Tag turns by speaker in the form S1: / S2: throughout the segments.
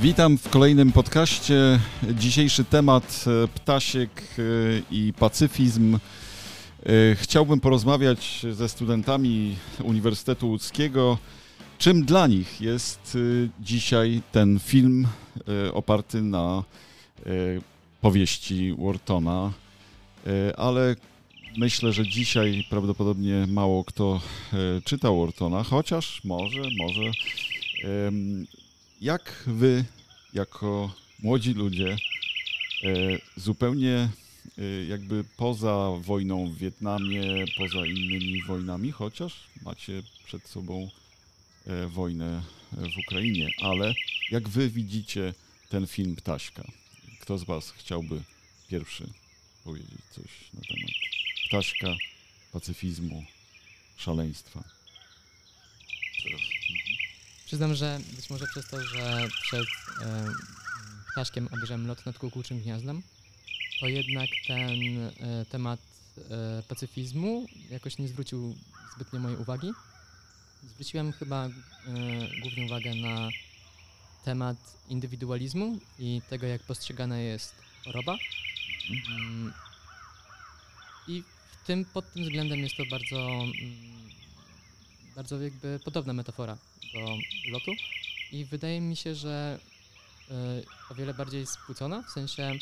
S1: Witam w kolejnym podcaście. Dzisiejszy temat e, ptasiek e, i pacyfizm. E, chciałbym porozmawiać ze studentami Uniwersytetu Łódzkiego, czym dla nich jest dzisiaj ten film oparty na powieści Whartona, ale myślę, że dzisiaj prawdopodobnie mało kto czytał Whartona, chociaż może, może jak wy, jako młodzi ludzie, e, zupełnie e, jakby poza wojną w Wietnamie, poza innymi wojnami, chociaż macie przed sobą e, wojnę w Ukrainie, ale jak wy widzicie ten film Ptaśka? Kto z was chciałby pierwszy powiedzieć coś na temat Ptaśka, pacyfizmu, szaleństwa?
S2: Przyznam, że być może przez to, że przed e, ptaszkiem obejrzałem lot nad kukułczym gniazdem, to jednak ten e, temat e, pacyfizmu jakoś nie zwrócił zbytnio mojej uwagi. Zwróciłem chyba e, głównie uwagę na temat indywidualizmu i tego, jak postrzegana jest choroba. Mm, I w tym, pod tym względem jest to bardzo, mm, bardzo jakby podobna metafora do lotu. I wydaje mi się, że y, o wiele bardziej spłucona, w sensie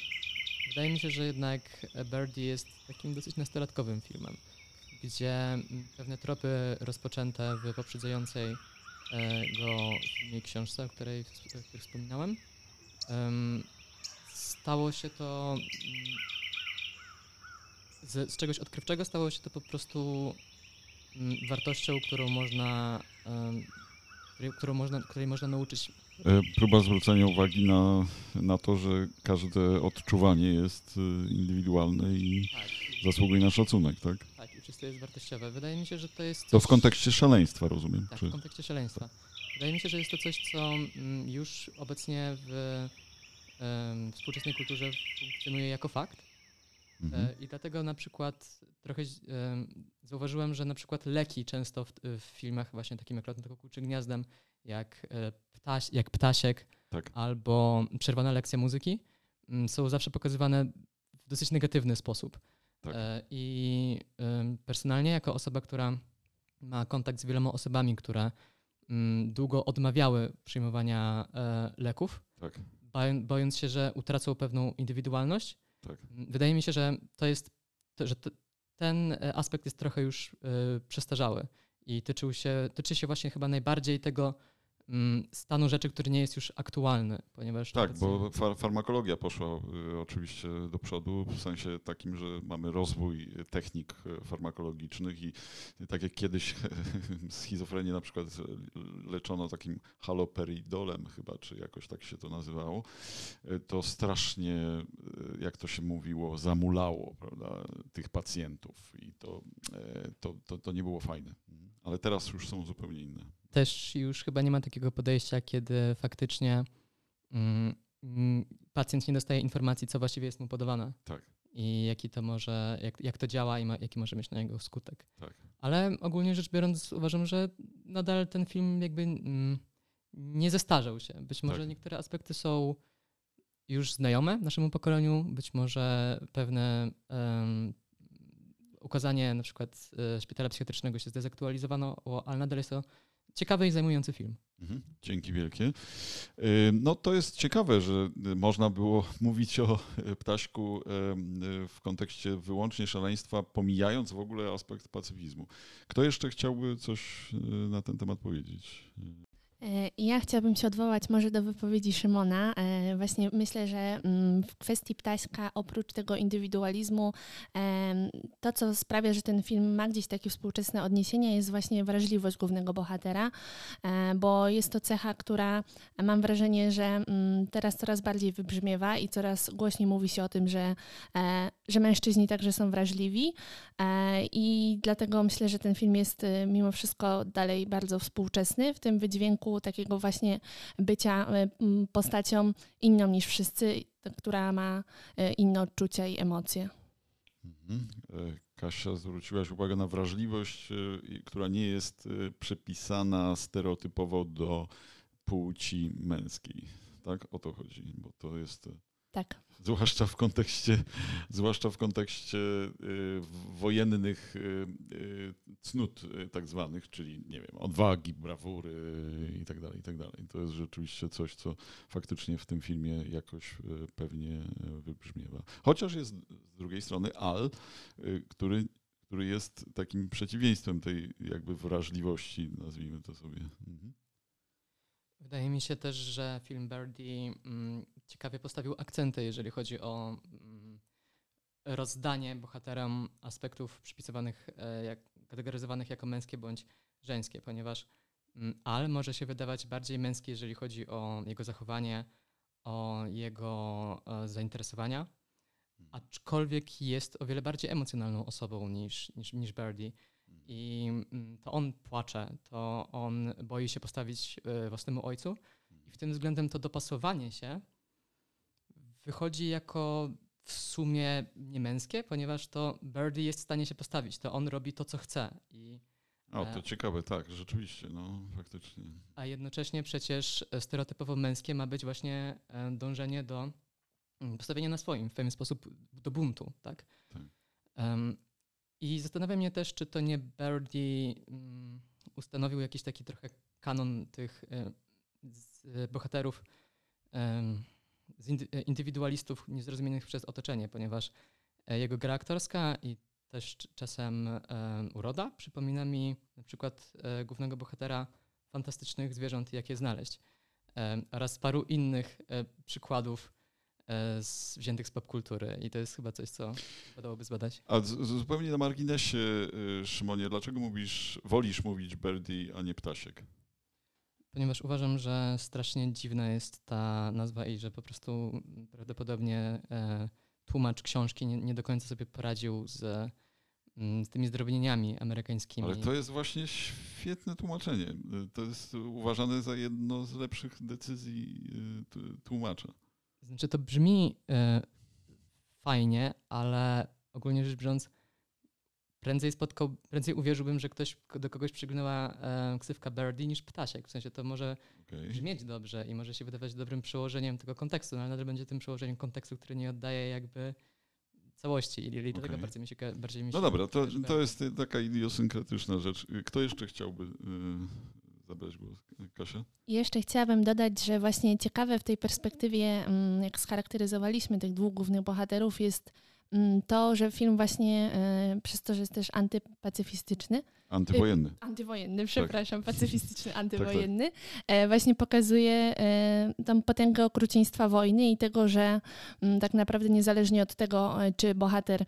S2: wydaje mi się, że jednak Birdie jest takim dosyć nastolatkowym filmem, gdzie pewne tropy rozpoczęte w poprzedzającej e, go filmie książce, o której, wspominałem, stało się to z, z, czegoś odkrywczego stało się to po prostu wartością, którą można którą można, której można nauczyć.
S1: E, próba zwrócenia uwagi na, na to, że każde odczuwanie jest e, indywidualne i tak. zasługuje na szacunek, tak?
S2: Tak, i wszystko jest wartościowe. Wydaje mi się, że to jest. Coś...
S1: To w kontekście szaleństwa, rozumiem?
S2: Tak, czy... w kontekście szaleństwa. Wydaje mi się, że jest to coś, co mm, już obecnie w um, współczesnej kulturze funkcjonuje jako fakt. Mhm. E, I dlatego na przykład trochę zauważyłem, że na przykład leki często w, w filmach właśnie takim jak Lot nad czy Gniazdem, jak, e, ptaś, jak Ptasiek tak. albo Przerwana lekcja muzyki mm, są zawsze pokazywane w dosyć negatywny sposób. Tak. E, I personalnie jako osoba, która ma kontakt z wieloma osobami, które mm, długo odmawiały przyjmowania leków, tak. bojąc się, że utracą pewną indywidualność, tak. Wydaje mi się, że to jest, że ten e, aspekt jest trochę już e, przestarzały i tyczył się, tyczy się właśnie chyba najbardziej tego, stanu rzeczy, który nie jest już aktualny, ponieważ...
S1: Tak, obecnie... bo far farmakologia poszła y, oczywiście do przodu, w sensie takim, że mamy rozwój technik y, farmakologicznych i tak jak kiedyś schizofrenię na przykład leczono takim haloperidolem chyba, czy jakoś tak się to nazywało, y, to strasznie, jak to się mówiło, zamulało prawda, tych pacjentów i to, to, to, to nie było fajne. Ale teraz już są zupełnie inne
S2: też już chyba nie ma takiego podejścia, kiedy faktycznie mm, mm, pacjent nie dostaje informacji, co właściwie jest mu podawane. Tak. I jaki to może, jak, jak to działa i ma, jaki może mieć na niego skutek. Tak. Ale ogólnie rzecz biorąc, uważam, że nadal ten film jakby mm, nie zestarzał się. Być może tak. niektóre aspekty są już znajome naszemu pokoleniu, być może pewne um, ukazanie na przykład e, szpitala psychiatrycznego się zdezaktualizowano, ale nadal jest to ciekawy i zajmujący film.
S1: Mhm, dzięki wielkie. Y, no to jest ciekawe, że można było mówić o ptaśku w kontekście wyłącznie szaleństwa, pomijając w ogóle aspekt pacyfizmu. Kto jeszcze chciałby coś y, na ten temat powiedzieć?
S3: E, ja chciałabym się odwołać może do wypowiedzi Szymona. E, właśnie myślę, że mm, w kwestii ptaśka, oprócz tego indywidualizmu, to co sprawia, że ten film ma gdzieś takie współczesne odniesienia, jest właśnie wrażliwość głównego bohatera, e, bo jest to cecha, która mam wrażenie, że mm, teraz coraz bardziej wybrzmiewa i coraz głośniej mówi się o tym, że, że mężczyźni także są wrażliwi i dlatego myślę, że ten film jest mimo wszystko dalej bardzo współczesny w tym wydźwięku takiego właśnie bycia e, postacią inną niż wszyscy, która ma e, inne odczucia i emocje.
S1: Mhm. E, Kasia, zwróciłaś uwagę na wrażliwość, która nie jest przypisana stereotypowo do płci męskiej. tak? O to chodzi, bo to jest
S3: tak.
S1: Zwłaszcza w kontekście, zwłaszcza w kontekście y, wojennych y, y, cnót tak zwanych, czyli nie wiem, odwagi, brawury i tak dalej, i tak dalej. To jest rzeczywiście coś, co faktycznie w tym filmie jakoś pewnie wybrzmiewa. Chociaż jest z drugiej strony Al, który, który jest takim przeciwieństwem tej jakby wrażliwości, nazwijmy to sobie. Mhm.
S2: Wydaje mi się też, że film Birdie mm, ciekawie postawił akcenty, jeżeli chodzi o mm, rozdanie bohaterom aspektów przypisywanych, e, jak, kategoryzowanych jako męskie bądź żeńskie, ponieważ mm, Al może się wydawać bardziej męski, jeżeli chodzi o jego zachowanie, o jego e, zainteresowania, mhm. aczkolwiek jest o wiele bardziej emocjonalną osobą niż, niż, niż Birdie. I mm, to on płacze, to on boi się postawić e, własnemu ojcu. I w tym względem to dopasowanie się wychodzi jako w sumie niemęskie, ponieważ to Birdie jest w stanie się postawić. To on robi to, co chce. I,
S1: o, to e, ciekawe, tak, rzeczywiście, no faktycznie.
S2: A jednocześnie przecież stereotypowo męskie ma być właśnie e, dążenie do mm, postawienia na swoim, w pewien sposób do buntu, tak? tak. Um, i zastanawia mnie też, czy to nie Birdie um, ustanowił jakiś taki trochę kanon tych um, bohaterów, um, indywidualistów niezrozumianych przez otoczenie, ponieważ e, jego gra aktorska i też czasem uroda przypomina mi na przykład e, głównego bohatera fantastycznych zwierząt, jakie znaleźć, oraz paru innych przykładów E, z, wziętych z popkultury i to jest chyba coś, co wypadałoby zbadać.
S1: A z, zupełnie na marginesie, Szymonie, dlaczego mówisz, wolisz mówić Birdie, a nie ptasiek?
S2: Ponieważ uważam, że strasznie dziwna jest ta nazwa i że po prostu prawdopodobnie e, tłumacz książki nie, nie, do końca sobie poradził z, mm, z tymi zdrobnieniami amerykańskimi.
S1: Ale to jest właśnie świetne tłumaczenie. To jest uważane za jedno z lepszych decyzji y, tłumacza.
S2: Znaczy to brzmi y, fajnie, ale ogólnie rzecz biorąc, prędzej spotkał, prędzej uwierzyłbym, że ktoś do kogoś przygnęła e, ksywka Birdie niż ptasiek. W sensie to może okay. brzmieć dobrze i może się wydawać dobrym przełożeniem tego kontekstu, no ale nadal będzie tym przełożeniem kontekstu, który nie oddaje jakby całości i, i okay. dlatego bardziej mi się bardziej mi
S1: no się No dobra, to, to jest taka idiosynkratyczna rzecz. Kto jeszcze chciałby y, zabrać głos. Kasia?
S3: Jeszcze chciałabym dodać, że właśnie ciekawe w tej perspektywie, mm, jak scharakteryzowaliśmy tych dwóch głównych bohaterów, jest to, że film właśnie e, przez to, że jest też antypacyfistyczny.
S1: Antywojenny.
S3: Antywojenny, przepraszam, tak. pacyfistyczny, antywojenny. Tak, tak. Właśnie pokazuje e, tą potęgę okrucieństwa wojny i tego, że mm, tak naprawdę niezależnie od tego, e, czy bohater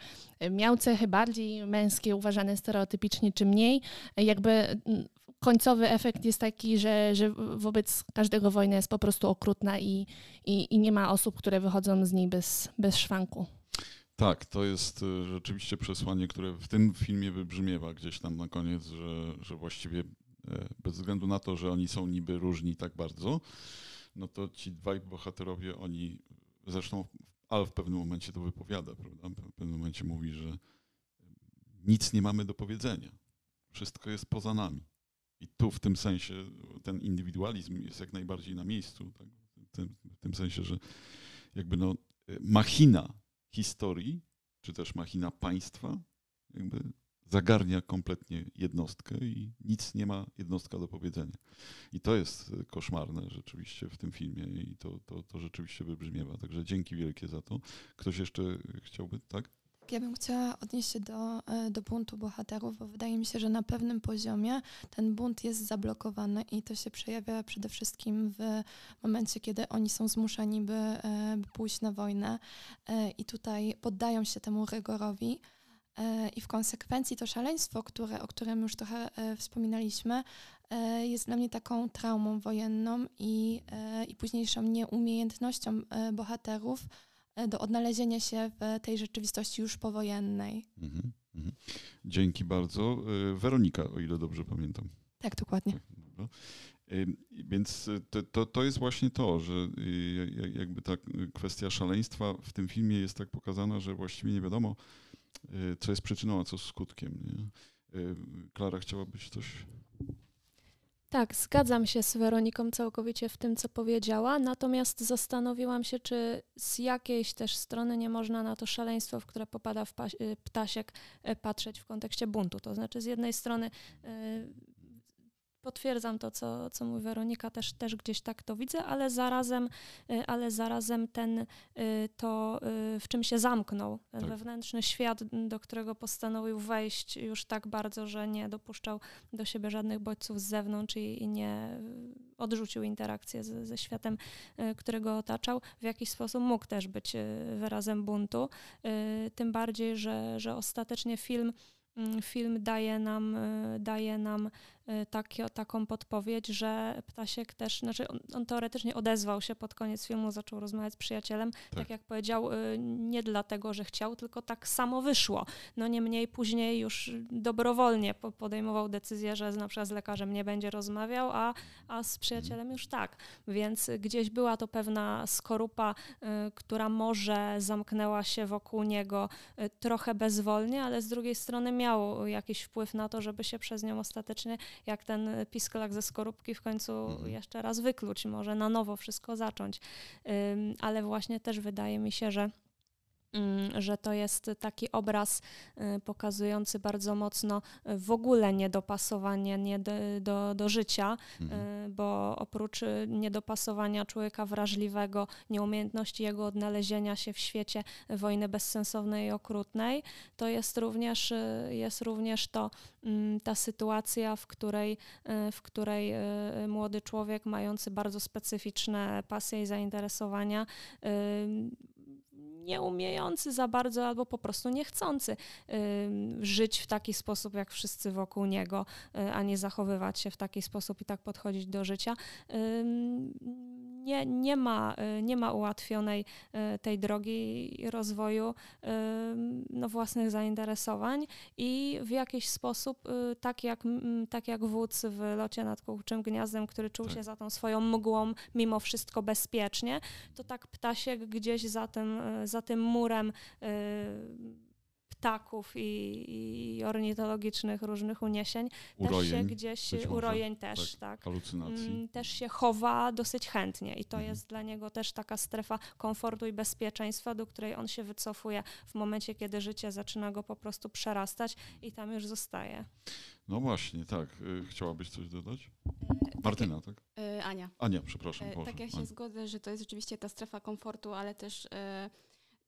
S3: miał cechy bardziej męskie, uważane stereotypicznie, czy mniej, jakby końcowy efekt jest taki, że, że wobec każdego wojna jest po prostu okrutna i, i, i nie ma osób, które wychodzą z niej bez, bez szwanku.
S1: Tak, to jest e, rzeczywiście przesłanie, które w tym filmie wybrzmiewa gdzieś tam na koniec, że, że właściwie e, bez względu na to, że oni są niby różni tak bardzo, no to ci dwaj bohaterowie, oni zresztą Al w pewnym momencie to wypowiada, prawda? W pewnym momencie mówi, że nic nie mamy do powiedzenia. Wszystko jest poza nami. I tu w tym sensie ten indywidualizm jest jak najbardziej na miejscu. Tak? W, tym, w tym sensie, że jakby no, machina historii, czy też machina państwa, jakby zagarnia kompletnie jednostkę i nic nie ma jednostka do powiedzenia. I to jest koszmarne rzeczywiście w tym filmie i to, to, to rzeczywiście wybrzmiewa. Także dzięki wielkie za to. Ktoś jeszcze chciałby, tak?
S4: Ja bym chciała odnieść się do, e, do buntu bohaterów, bo wydaje mi się, że na pewnym poziomie ten bunt jest zablokowany i to się przejawia przede wszystkim w momencie, kiedy oni są zmuszeni, by, e, by pójść na wojnę e, i tutaj poddają się temu rygorowi. I w konsekwencji to szaleństwo, które, o którym już trochę wspominaliśmy, jest dla mnie taką traumą wojenną i, i późniejszą nieumiejętnością bohaterów E, do odnalezienia się w tej rzeczywistości już powojennej. Mhm,
S1: mhm. Dzięki bardzo. E, Weronika, o ile dobrze pamiętam.
S4: Tak, dokładnie. Tak,
S1: e, Więc to, to, to, jest właśnie to, że jakby ta kwestia szaleństwa w tym filmie jest tak pokazana, że właściwie nie wiadomo, co jest przyczyną, a co skutkiem. Nie? Klara, chciałabyś coś
S5: Tak, zgadzam się z Weroniką całkowicie w tym, co powiedziała, natomiast zastanowiłam się, czy z jakiejś też strony nie można na to szaleństwo, w które popada w y, ptasiek, y, patrzeć w kontekście buntu. To znaczy, z jednej strony y, potwierdzam to, co, co mówi Weronika, też, też gdzieś tak to widzę, ale zarazem, y, ale zarazem ten, y, to y, w czym się zamknął, ten tak. wewnętrzny świat, do którego postanowił wejść już tak bardzo, że nie dopuszczał do siebie żadnych bodźców z zewnątrz i, i nie odrzucił interakcję z, ze światem, którego otaczał, w jakiś sposób mógł też być wyrazem buntu. Tym bardziej, że, że ostatecznie film mm, film daje nam, daje nam taki, taką podpowiedź, że Ptasiek też, znaczy on, on, teoretycznie odezwał się pod koniec filmu, zaczął rozmawiać z przyjacielem, tak, tak jak powiedział, y, nie dlatego, że chciał, tylko tak samo wyszło. No niemniej później już dobrowolnie podejmował decyzję, że na przykład z lekarzem nie będzie rozmawiał, a, a z przyjacielem już tak. Więc gdzieś była to pewna skorupa, y, która może zamknęła się wokół niego trochę bezwolnie, ale z drugiej strony miał jakiś wpływ na to, żeby się przez nią ostatecznie jak ten piskolak ze skorupki w końcu mhm. jeszcze raz wykluć, może na nowo wszystko zacząć. Ale właśnie też wydaje mi się, że że to jest taki obraz y, pokazujący bardzo mocno y, w ogóle niedopasowanie nie do, do, do życia, mhm. Y, bo oprócz niedopasowania człowieka wrażliwego, nieumiejętności jego odnalezienia się w świecie wojny bezsensownej i okrutnej, to jest również, jest również to mm, ta sytuacja, w której, w której młody człowiek mający bardzo specyficzne pasje i zainteresowania nie umiejący za bardzo albo po prostu niechcący żyć w taki sposób, jak wszyscy wokół niego, y, a nie zachowywać się w taki sposób i tak podchodzić do życia. Nie, nie, ma, y, nie ma ułatwionej y, tej drogi rozwoju no, własnych zainteresowań i w jakiś sposób, tak jak, tak jak wódz w locie nad kukuczym gniazdem, który czuł tak. się za tą swoją mgłą mimo wszystko bezpiecznie, to tak ptasiek gdzieś za tym, za tym murem y, ptaków i, i, ornitologicznych różnych uniesień urojeń, też się gdzieś, urojeń może, też, tak, tak
S1: halucynacji. Mm,
S5: też się chowa dosyć chętnie i to mhm. jest dla niego też taka strefa komfortu i bezpieczeństwa, do której on się wycofuje w momencie, kiedy życie zaczyna go po prostu przerastać i tam już zostaje.
S1: No właśnie, tak. Y, chciałabyś coś dodać? E, Martyna, tak?
S6: E, Ania.
S1: Ania, przepraszam.
S6: E, tak, ja się Ania. zgodzę, że to jest rzeczywiście ta strefa komfortu, ale też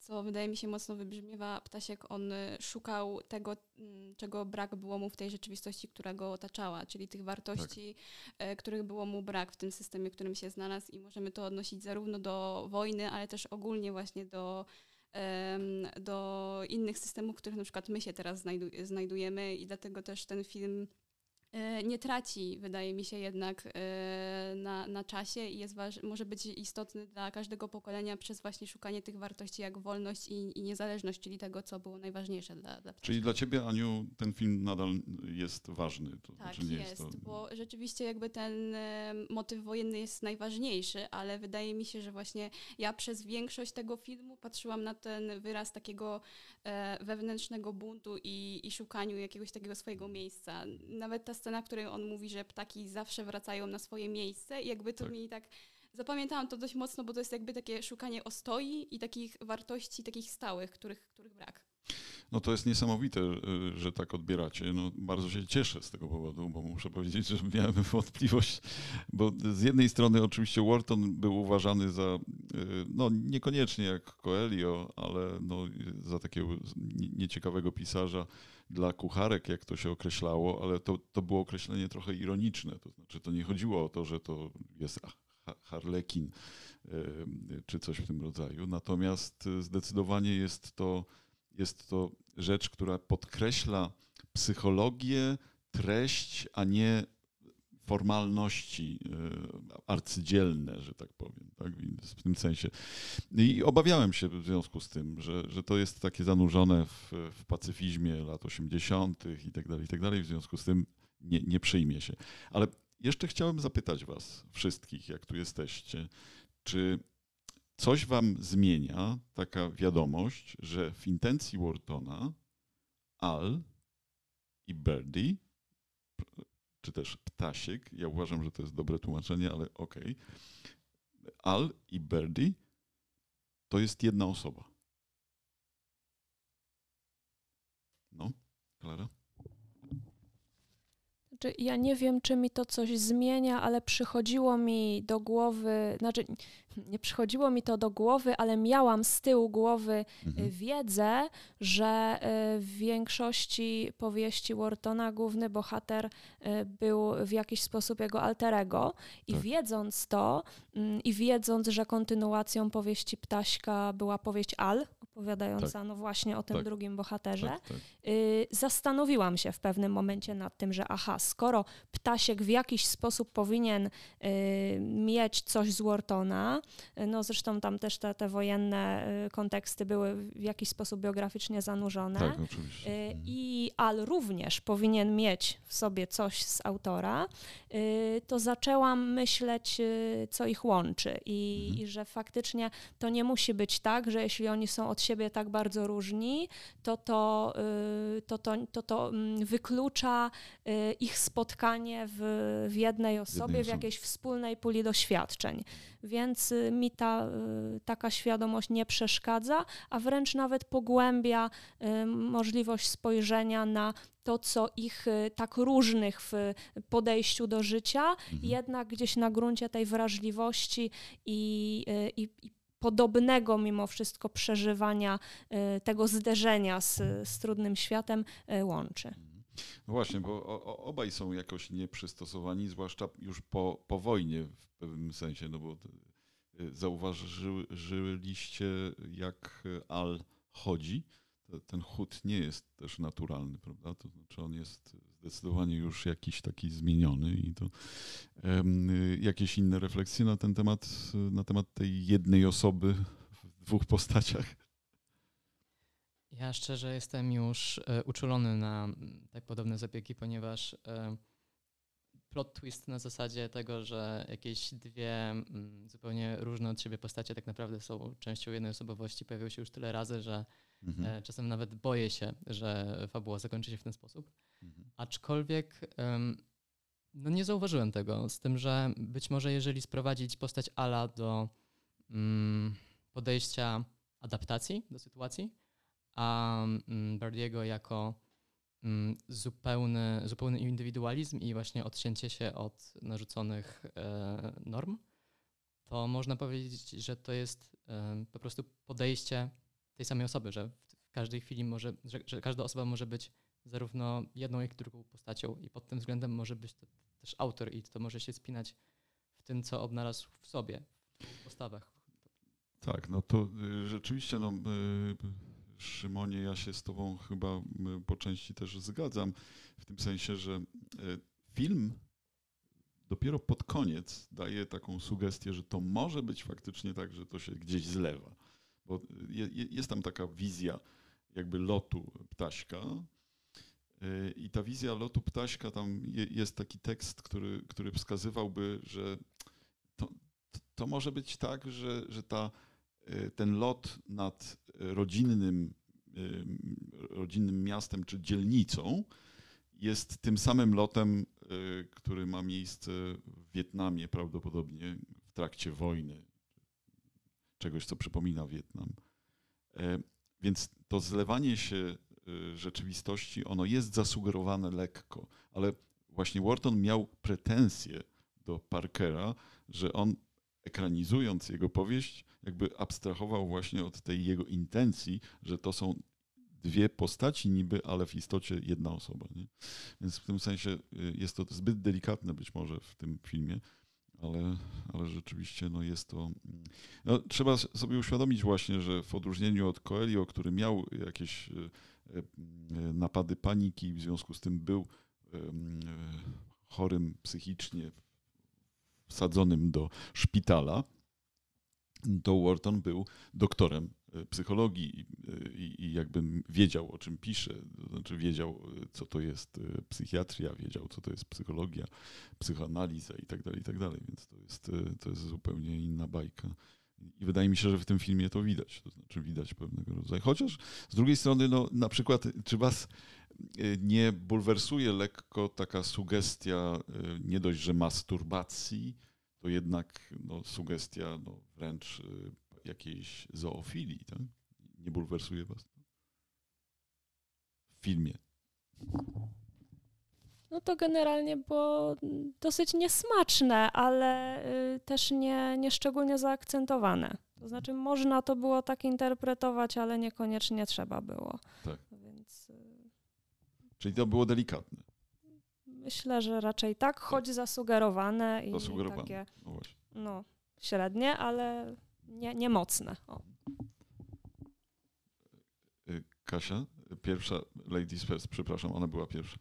S6: co wydaje mi się mocno wybrzmiewa, Ptasiek, on y, szukał tego, mm, czego brak było mu w tej rzeczywistości, która go otaczała, czyli tych wartości, tak. Których było mu brak w tym systemie, w którym się znalazł i możemy to odnosić zarówno do wojny, ale też ogólnie właśnie do do innych systemów, w których na przykład my się teraz znajdujemy i dlatego też ten film nie traci, wydaje mi się jednak e, na, na czasie i jest może być istotny dla każdego pokolenia przez właśnie szukanie tych wartości jak wolność i, i niezależność, czyli tego, co było najważniejsze dla, dla
S1: Czyli dla ciebie, Aniu, ten film nadal jest ważny? To
S6: tak, znaczy jest, jest to... bo rzeczywiście jakby ten e, motyw wojenny jest najważniejszy, ale wydaje mi się, że właśnie ja przez większość tego filmu patrzyłam na ten wyraz takiego wewnętrznego buntu i, i szukaniu jakiegoś takiego swojego miejsca. Nawet ta scena, w której on mówi, że ptaki zawsze wracają na swoje miejsce i jakby to tak. mi tak zapamiętałam to dość mocno, bo to jest jakby takie szukanie ostoi i takich wartości, takich stałych, których, których brak.
S1: No to jest niesamowite, y, że tak odbieracie. No, bardzo się cieszę z tego powodu, bo muszę powiedzieć, że miałem wątpliwość, bo z jednej strony oczywiście Wharton był uważany za, y, no niekoniecznie jak Coelho, ale no, za takiego nieciekawego pisarza dla kucharek, jak to się określało, ale to, to było określenie trochę ironiczne. To znaczy, to nie chodziło o to, że to jest harlekin y, czy coś w tym rodzaju. Natomiast zdecydowanie jest to jest to rzecz, która podkreśla psychologię, treść, a nie formalności e, arcydzielne, że tak powiem, tak? w tym sensie. I obawiałem się w związku z tym, że, że to jest takie zanurzone w, w pacyfizmie lat 80. i tak dalej, i tak dalej, w związku z tym nie, nie przyjmie się. Ale jeszcze chciałem zapytać was wszystkich, jak tu jesteście, czy coś wam zmienia taka wiadomość, że w intencji Whartona Al i Birdie czy też ptasiek, ja uważam, że to jest dobre tłumaczenie, ale okej. Okay. Al i Birdie to jest jedna osoba. No, Klara?
S5: Znaczy, ja nie wiem, czy mi to coś zmienia, ale przychodziło mi do głowy, znaczy nie przychodziło mi to do głowy, ale miałam z tyłu głowy y, mhm. wiedzę, że y, w większości powieści Whartona główny bohater y, był w jakiś sposób jego alterego i tak. wiedząc to mm, i wiedząc, że kontynuacją powieści Ptaśka była powieść Al, opowiadająca tak. no właśnie o tym tak. drugim bohaterze, tak, tak. zastanowiłam się w pewnym momencie nad tym, że aha, skoro Ptasiek w jakiś sposób powinien mieć coś z Whartona, y, no zresztą tam też te, te wojenne y, konteksty były w jakiś sposób biograficznie zanurzone
S1: tak, oczywiście. Y,
S5: mhm. i Al również powinien mieć w sobie coś z autora, y, to zaczęłam myśleć, co ich łączy i, mhm. i że faktycznie to nie musi być tak, że jeśli oni są od siebie tak bardzo różni, to to, to, to, to, to mm, wyklucza ich spotkanie w, w jednej osobie, w jakiejś wspólnej puli doświadczeń. Więc y, mi ta taka świadomość nie przeszkadza, a wręcz nawet pogłębia możliwość spojrzenia na to, co ich tak różnych w podejściu do życia, mhm. jednak gdzieś na gruncie tej wrażliwości i, i, i podobnego mimo wszystko przeżywania y, tego zderzenia z, z trudnym światem y, łączy.
S1: No właśnie, bo obaj są jakoś nieprzystosowani, zwłaszcza już po, po wojnie w pewnym sensie, no bo y, zauważyliście, jak Al chodzi. Ten chód nie jest też naturalny, prawda? To znaczy on jest zdecydowanie już jakiś taki zmieniony i to um, jakieś inne refleksje na ten temat, na temat tej jednej osoby w dwóch postaciach.
S2: Ja szczerze jestem już e, uczulony na tak podobne zabiegi, ponieważ e, plot twist na zasadzie tego, że jakieś dwie m, zupełnie różne od siebie postacie tak naprawdę są częścią jednej osobowości, pojawił się już tyle razy, że mhm. e, czasem nawet boję się, że fabuła zakończy się w ten sposób. Mhm. Aczkolwiek no nie zauważyłem tego, z tym, że być może jeżeli sprowadzić postać Ala do mm, podejścia adaptacji do sytuacji, a mm, Bardiego jako mm, zupełny, zupełny indywidualizm i właśnie odcięcie się od narzuconych e, norm, to można powiedzieć, że to jest e, po prostu podejście tej samej osoby, że w każdej chwili może, że, że każda osoba może być zarówno jedną, jak i drugą postacią i pod tym względem może być to też autor i to może się spinać w tym, co odnalazł w sobie, w postawach.
S1: Tak, no to y, rzeczywiście, no, y, Szymonie, ja się z Tobą chyba po części też zgadzam, w tym sensie, że film dopiero pod koniec daje taką sugestię, że to może być faktycznie tak, że to się gdzieś zlewa. Bo jest tam taka wizja jakby lotu ptaśka, i ta wizja lotu ptaśka, tam jest taki tekst, który, który wskazywałby, że to, to może być tak, że, że ta, ten lot nad rodzinnym, y, rodzinnym miastem czy dzielnicą jest tym samym lotem, y, który ma miejsce w Wietnamie prawdopodobnie w trakcie wojny, czegoś, co przypomina Wietnam. E, więc to zlewanie się Y, rzeczywistości, ono jest zasugerowane lekko, ale właśnie Wharton miał pretensje do Parkera, że on ekranizując jego powieść, jakby abstrahował właśnie od tej jego intencji, że to są dwie postaci niby, ale w istocie jedna osoba. Nie? Więc w tym sensie y, jest to zbyt delikatne być może w tym filmie, ale, ale rzeczywiście no jest to... Mm, no, trzeba sobie uświadomić właśnie, że w odróżnieniu od Coelho, który miał jakieś y, E, napady paniki, w związku z tym był chorym psychicznie, wsadzonym do szpitala, to Wharton był doktorem e, psychologii i, i, jakby wiedział, o czym pisze, to znaczy wiedział, co to jest psychiatria, wiedział, co to jest psychologia, psychoanaliza i tak dalej, i tak dalej, więc to jest, to jest zupełnie inna bajka. I wydaje mi się, że w tym filmie to widać. To znaczy widać pewnego rodzaju. Chociaż z drugiej strony, no, na przykład, czy was nie bulwersuje lekko taka sugestia nie dość, że masturbacji, to jednak no, sugestia no, wręcz jakiejś zoofilii, tak? Nie bulwersuje was? W filmie.
S5: No to generalnie było dosyć niesmaczne, ale y, też nie, nie szczególnie zaakcentowane. To znaczy można to było tak interpretować, ale niekoniecznie trzeba było.
S1: Tak.
S5: Więc, y,
S1: Czyli to było delikatne.
S5: Myślę, że raczej tak, choć zasugerowane i
S1: Zasugerowane.
S5: takie
S1: No
S5: no, średnie, ale nie, nie mocne. O.
S1: Y, Kasia, pierwsza Ladies First, przepraszam, ona była pierwsza.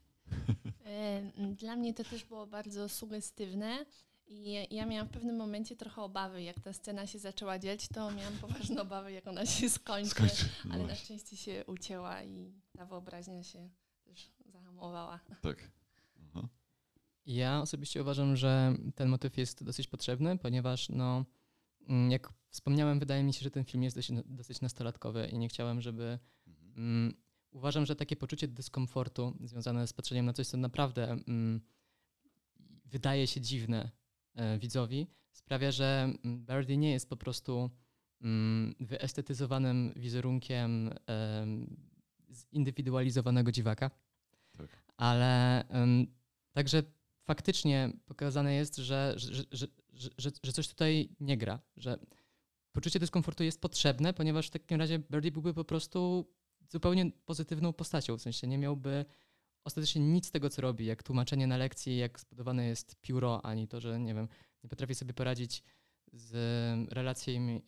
S3: Dla mnie to też było bardzo sugestywne. I ja miałam w pewnym momencie trochę obawy, jak ta scena się zaczęła dziać, to miałam poważne obawy, jak ona się skończy.
S1: Skończy. No
S3: Ale na
S1: właśnie.
S3: szczęście się ucięła i ta wyobraźnia się też zahamowała.
S1: Tak. Aha.
S2: Ja osobiście uważam, że ten motyw jest dosyć potrzebny, ponieważ no, mm, jak wspomniałem, wydaje mi się, że ten film jest dosyć, dosyć nastolatkowy i nie chciałem, żeby.
S1: Mhm.
S2: Mm, uważam, że takie poczucie dyskomfortu związane z patrzeniem na coś, co naprawdę mm, wydaje się dziwne e, widzowi, sprawia, że mm, Birdie nie jest po prostu mm, wyestetyzowanym wizerunkiem em, zindywidualizowanego dziwaka,
S1: Tak.
S2: ale em, także faktycznie pokazane jest, że, że, że, że, że, że coś tutaj nie gra, że poczucie dyskomfortu jest potrzebne, ponieważ w takim razie Birdie byłby po prostu zupełnie pozytywną postacią, w sensie nie miałby ostatecznie nic z tego, co robi, jak tłumaczenie na lekcji, jak zbudowane jest pióro, ani to, że nie wiem, nie potrafi sobie poradzić z relacjami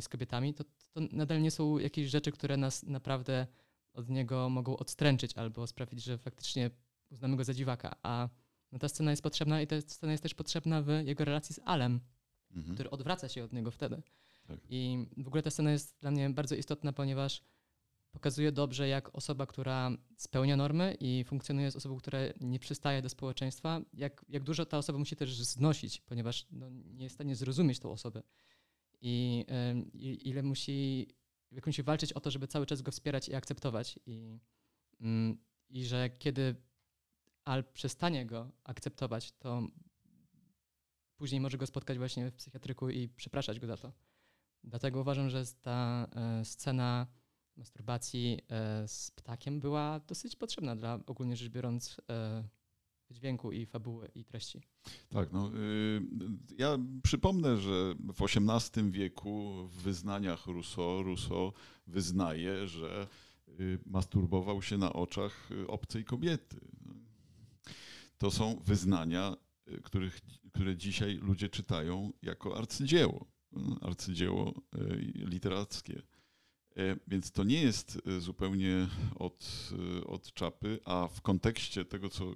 S2: z kobietami, to, to nadal nie są jakieś rzeczy, które nas naprawdę od niego mogą odstręczyć albo sprawić, że faktycznie uznamy go za dziwaka. A no, ta scena jest potrzebna i ta scena jest też potrzebna w jego relacji z Alem,
S1: Mhm.
S2: który odwraca się od niego wtedy.
S1: Tak.
S2: I w ogóle ta scena jest dla mnie bardzo istotna, ponieważ pokazuje dobrze, jak osoba, która spełnia normy i funkcjonuje z osobą, która nie przystaje do społeczeństwa, jak, jak dużo ta osoba musi też znosić, ponieważ no, nie jest w stanie zrozumieć tą osobę. I, ile musi, jak musi walczyć o to, żeby cały czas go wspierać i akceptować. I, ym, i że kiedy Al przestanie go akceptować, to później może go spotkać właśnie w psychiatryku i przepraszać go za to. Dlatego uważam, że ta e, scena masturbacji e, z ptakiem była dosyć potrzebna dla ogólnie rzecz biorąc e, dźwięku i fabuły i treści.
S1: Tak, no, y, ja przypomnę, że w XVIII wieku w wyznaniach Rousseau, Rousseau wyznaje, że y, masturbował się na oczach y, obcej kobiety. To są wyznania, y, których, które dzisiaj ludzie czytają jako arcydzieło, arcydzieło literackie. E, Więc to nie jest y, zupełnie od, y, od czapy, a w kontekście tego, co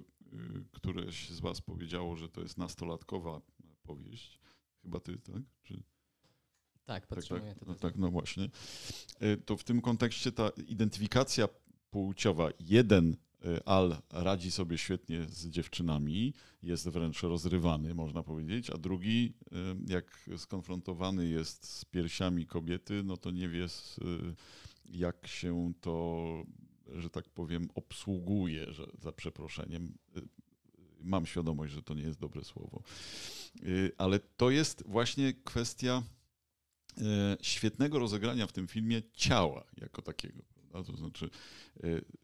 S1: któreś z Was powiedziało, że to jest nastolatkowa powieść. Chyba ty, tak? Czy,
S2: Tak,
S1: tak,
S2: podtrzymuję
S1: tak,
S2: to.
S1: no, tak, no właśnie. E, To w tym kontekście ta identyfikacja płciowa, jeden e, Al radzi sobie świetnie z dziewczynami, jest wręcz rozrywany, można powiedzieć, a drugi, e, jak skonfrontowany jest z piersiami kobiety, no to nie wie, e, jak się to, że tak powiem, obsługuje, że, za przeproszeniem. Mam świadomość, że to nie jest dobre słowo. Ale to jest właśnie kwestia świetnego rozegrania w tym filmie ciała jako takiego. To znaczy,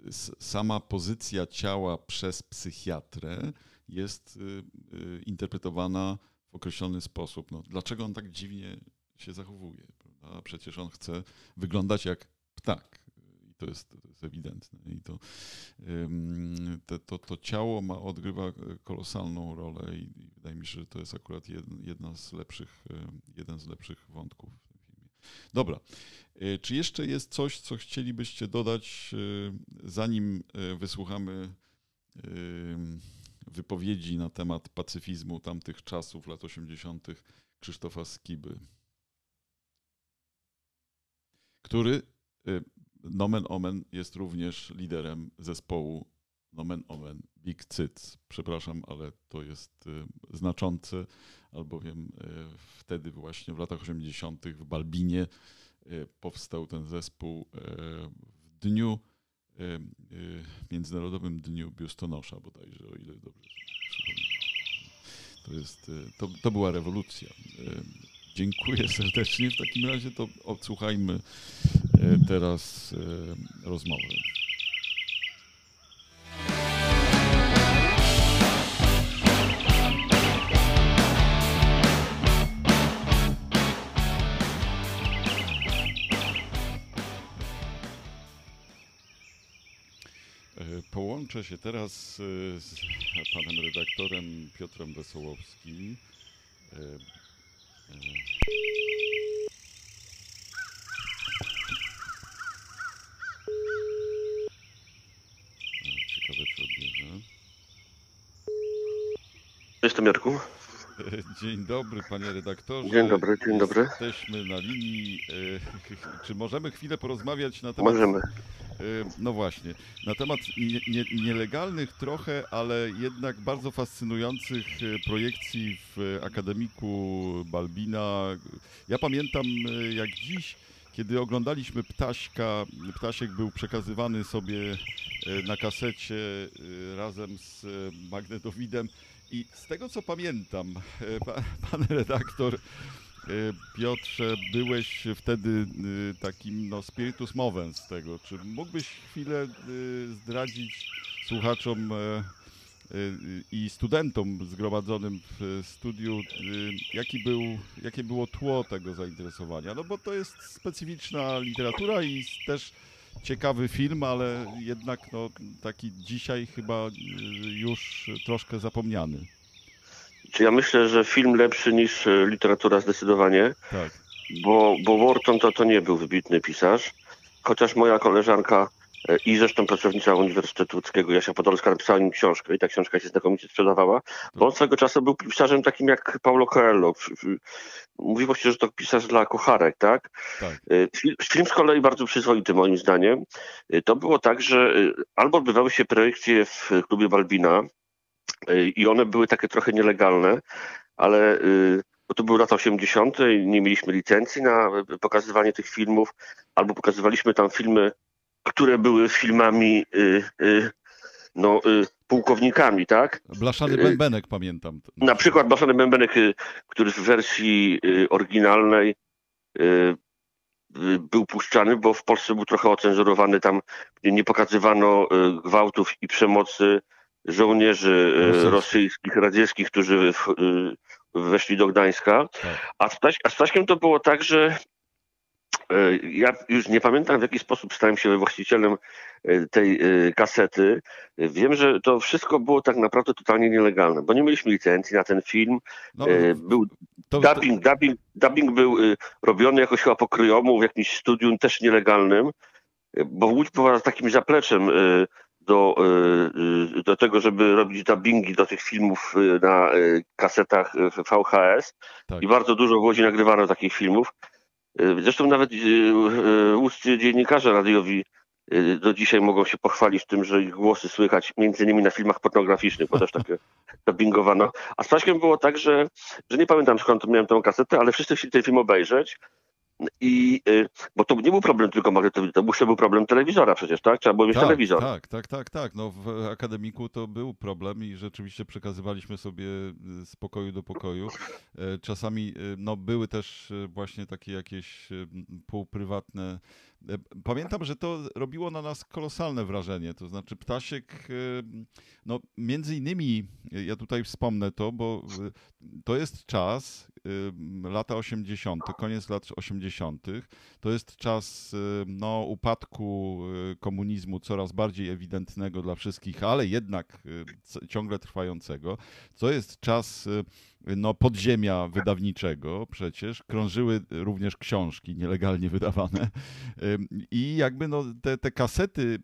S1: s- sama pozycja ciała przez psychiatrę jest e, e, interpretowana w określony sposób. No, dlaczego on tak dziwnie się zachowuje? Prawda? Przecież on chce wyglądać jak ptak. I to jest, to jest ewidentne. I to, to, to, ciało ma, odgrywa e, kolosalną rolę i, wydaje mi się, że to jest akurat jedna, z lepszych, e, jeden z lepszych wątków. Dobra. E, Czy jeszcze jest coś, co chcielibyście dodać, e, zanim e, wysłuchamy wypowiedzi na temat pacyfizmu tamtych czasów, lat 80. Krzysztofa Skiby, który nomen omen jest również liderem zespołu nomen omen Big Cyc. Przepraszam, ale to jest e, znaczące, albowiem e, wtedy właśnie w latach 80. w Balbinie e, powstał ten zespół w dniu Międzynarodowym Dniu Biustonosza bodajże, o ile dobrze. To, jest, to, to była rewolucja. Dziękuję serdecznie. W takim razie to odsłuchajmy teraz rozmowę. Się teraz e, z panem redaktorem Piotrem Wesołowskim. E, e, ciekawe, czy odbierze.
S7: Jestem Jarku.
S1: Dzień dobry, panie redaktorze.
S7: Dzień dobry, dzień dobry.
S1: Jesteśmy na linii. Czy możemy chwilę porozmawiać na temat.
S7: Możemy.
S1: No właśnie, na temat nie, nie, nielegalnych trochę, ale jednak bardzo fascynujących projekcji w Akademiku Balbina. Ja pamiętam jak dziś, kiedy oglądaliśmy Ptaśka, Ptasiek był przekazywany sobie na kasecie razem z Magnetowidem i z tego co pamiętam, pan redaktor Y, Piotrze, byłeś wtedy y, takim no, spiritus movens tego. Czy mógłbyś chwilę zdradzić słuchaczom i studentom zgromadzonym w studiu, jaki był, jakie było tło tego zainteresowania? No bo to jest specyficzna literatura i też ciekawy film, ale jednak no, taki dzisiaj chyba już troszkę zapomniany.
S7: Czy ja myślę, że film lepszy niż e, literatura zdecydowanie,
S1: tak.
S7: bo, bo Wharton to, to nie był wybitny pisarz, chociaż moja koleżanka i zresztą pracownica Uniwersytetu Łódzkiego Jasia Podolska napisała nim książkę i ta książka się znakomicie sprzedawała, bo on swego czasu był pisarzem takim jak Paulo Coelho. Mówi właściwie, że to pisarz dla kocharek, tak?
S1: tak.
S7: E, film z kolei bardzo przyzwoity moim zdaniem. To było tak, że albo odbywały się projekcje w klubie Balbina, i one były takie trochę nielegalne, ale bo to były lata 80. i nie mieliśmy licencji na pokazywanie tych filmów, albo pokazywaliśmy tam filmy, które były filmami y, y, no, pułkownikami, tak?
S1: Blaszany Bębenek pamiętam.
S7: Na przykład Blaszany Bębenek, który w wersji oryginalnej był puszczany, bo w Polsce był trochę ocenzurowany, tam nie pokazywano gwałtów i przemocy żołnierzy e, rosyjskich, radzieckich, którzy weszli do Gdańska. Tak. A, Staś, a Staśkiem to było tak, że ja już nie pamiętam w jaki sposób stałem się właścicielem tej kasety. Wiem, że to wszystko było tak naprawdę totalnie nielegalne, bo nie mieliśmy licencji na ten film. No, był to, dubbing, dubbing, dubbing był robiony jakoś chyba po kryjomu w jakimś studium też nielegalnym, bo Łódź była takim zapleczem do, do tego, żeby robić dubbingi do tych filmów na kasetach VHS tak. i bardzo dużo w Łodzi nagrywano takich filmów. Zresztą nawet łódzcy dziennikarze radiowi do dzisiaj mogą się pochwalić tym, że ich głosy słychać między innymi na filmach pornograficznych, bo też takie dubbingowano. A z Paśkiem było tak, że, że nie pamiętam skąd miałem tę kasetę, ale wszyscy chcieli ten film obejrzeć i, y, bo to nie był problem tylko magnetowida, to był, był problem telewizora przecież, tak? Trzeba było mieć
S1: tak,
S7: telewizor.
S1: Tak, tak, tak, tak. No w akademiku to był problem i rzeczywiście przekazywaliśmy sobie y, z pokoju do pokoju. E, czasami y, no, były też właśnie takie jakieś półprywatne pamiętam, że to robiło na nas kolosalne wrażenie. To znaczy, Ptasiek, e, no między innymi, e, ja tutaj wspomnę to, bo to jest czas, lata 80., koniec lat 80., to jest czas no, upadku komunizmu coraz bardziej ewidentnego dla wszystkich, ale jednak ciągle trwającego. To jest czas no, podziemia wydawniczego przecież, krążyły również książki nielegalnie wydawane i jakby no, te, te kasety,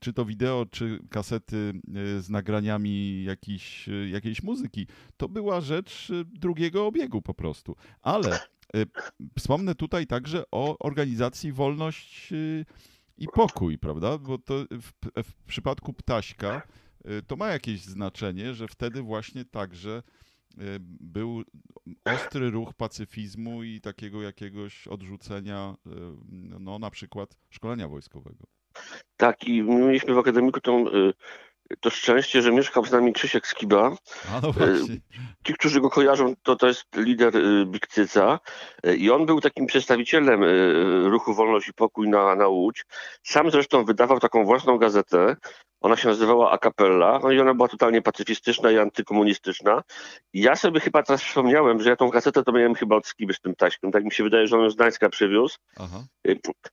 S1: czy to wideo, czy kasety z nagraniami jakiejś, jakiejś muzyki, to była rzecz drugiego obiegu po prostu. Ale wspomnę tutaj także o organizacji Wolność i Pokój, prawda? Bo to w, w przypadku Ptaśka to ma jakieś znaczenie, że wtedy właśnie także Y, był ostry ruch pacyfizmu i takiego jakiegoś odrzucenia, y, no na przykład szkolenia wojskowego.
S7: Tak, i mieliśmy w akademiku tą to szczęście, że mieszkał z nami Krzysiek Skiba.
S1: A no właśnie.
S7: Ci, którzy go kojarzą, to to jest lider Bikcyca i on był takim przedstawicielem ruchu Wolność i Pokój na, na Łódź. Sam zresztą wydawał taką własną gazetę, ona się nazywała A Capella, no i ona była totalnie pacyfistyczna i antykomunistyczna. I ja sobie chyba teraz przypomniałem, że ja tą kasetę to miałem chyba od Skiby z tym taśkiem. Tak mi się wydaje, że on ją z Gdańska przywiózł. Aha.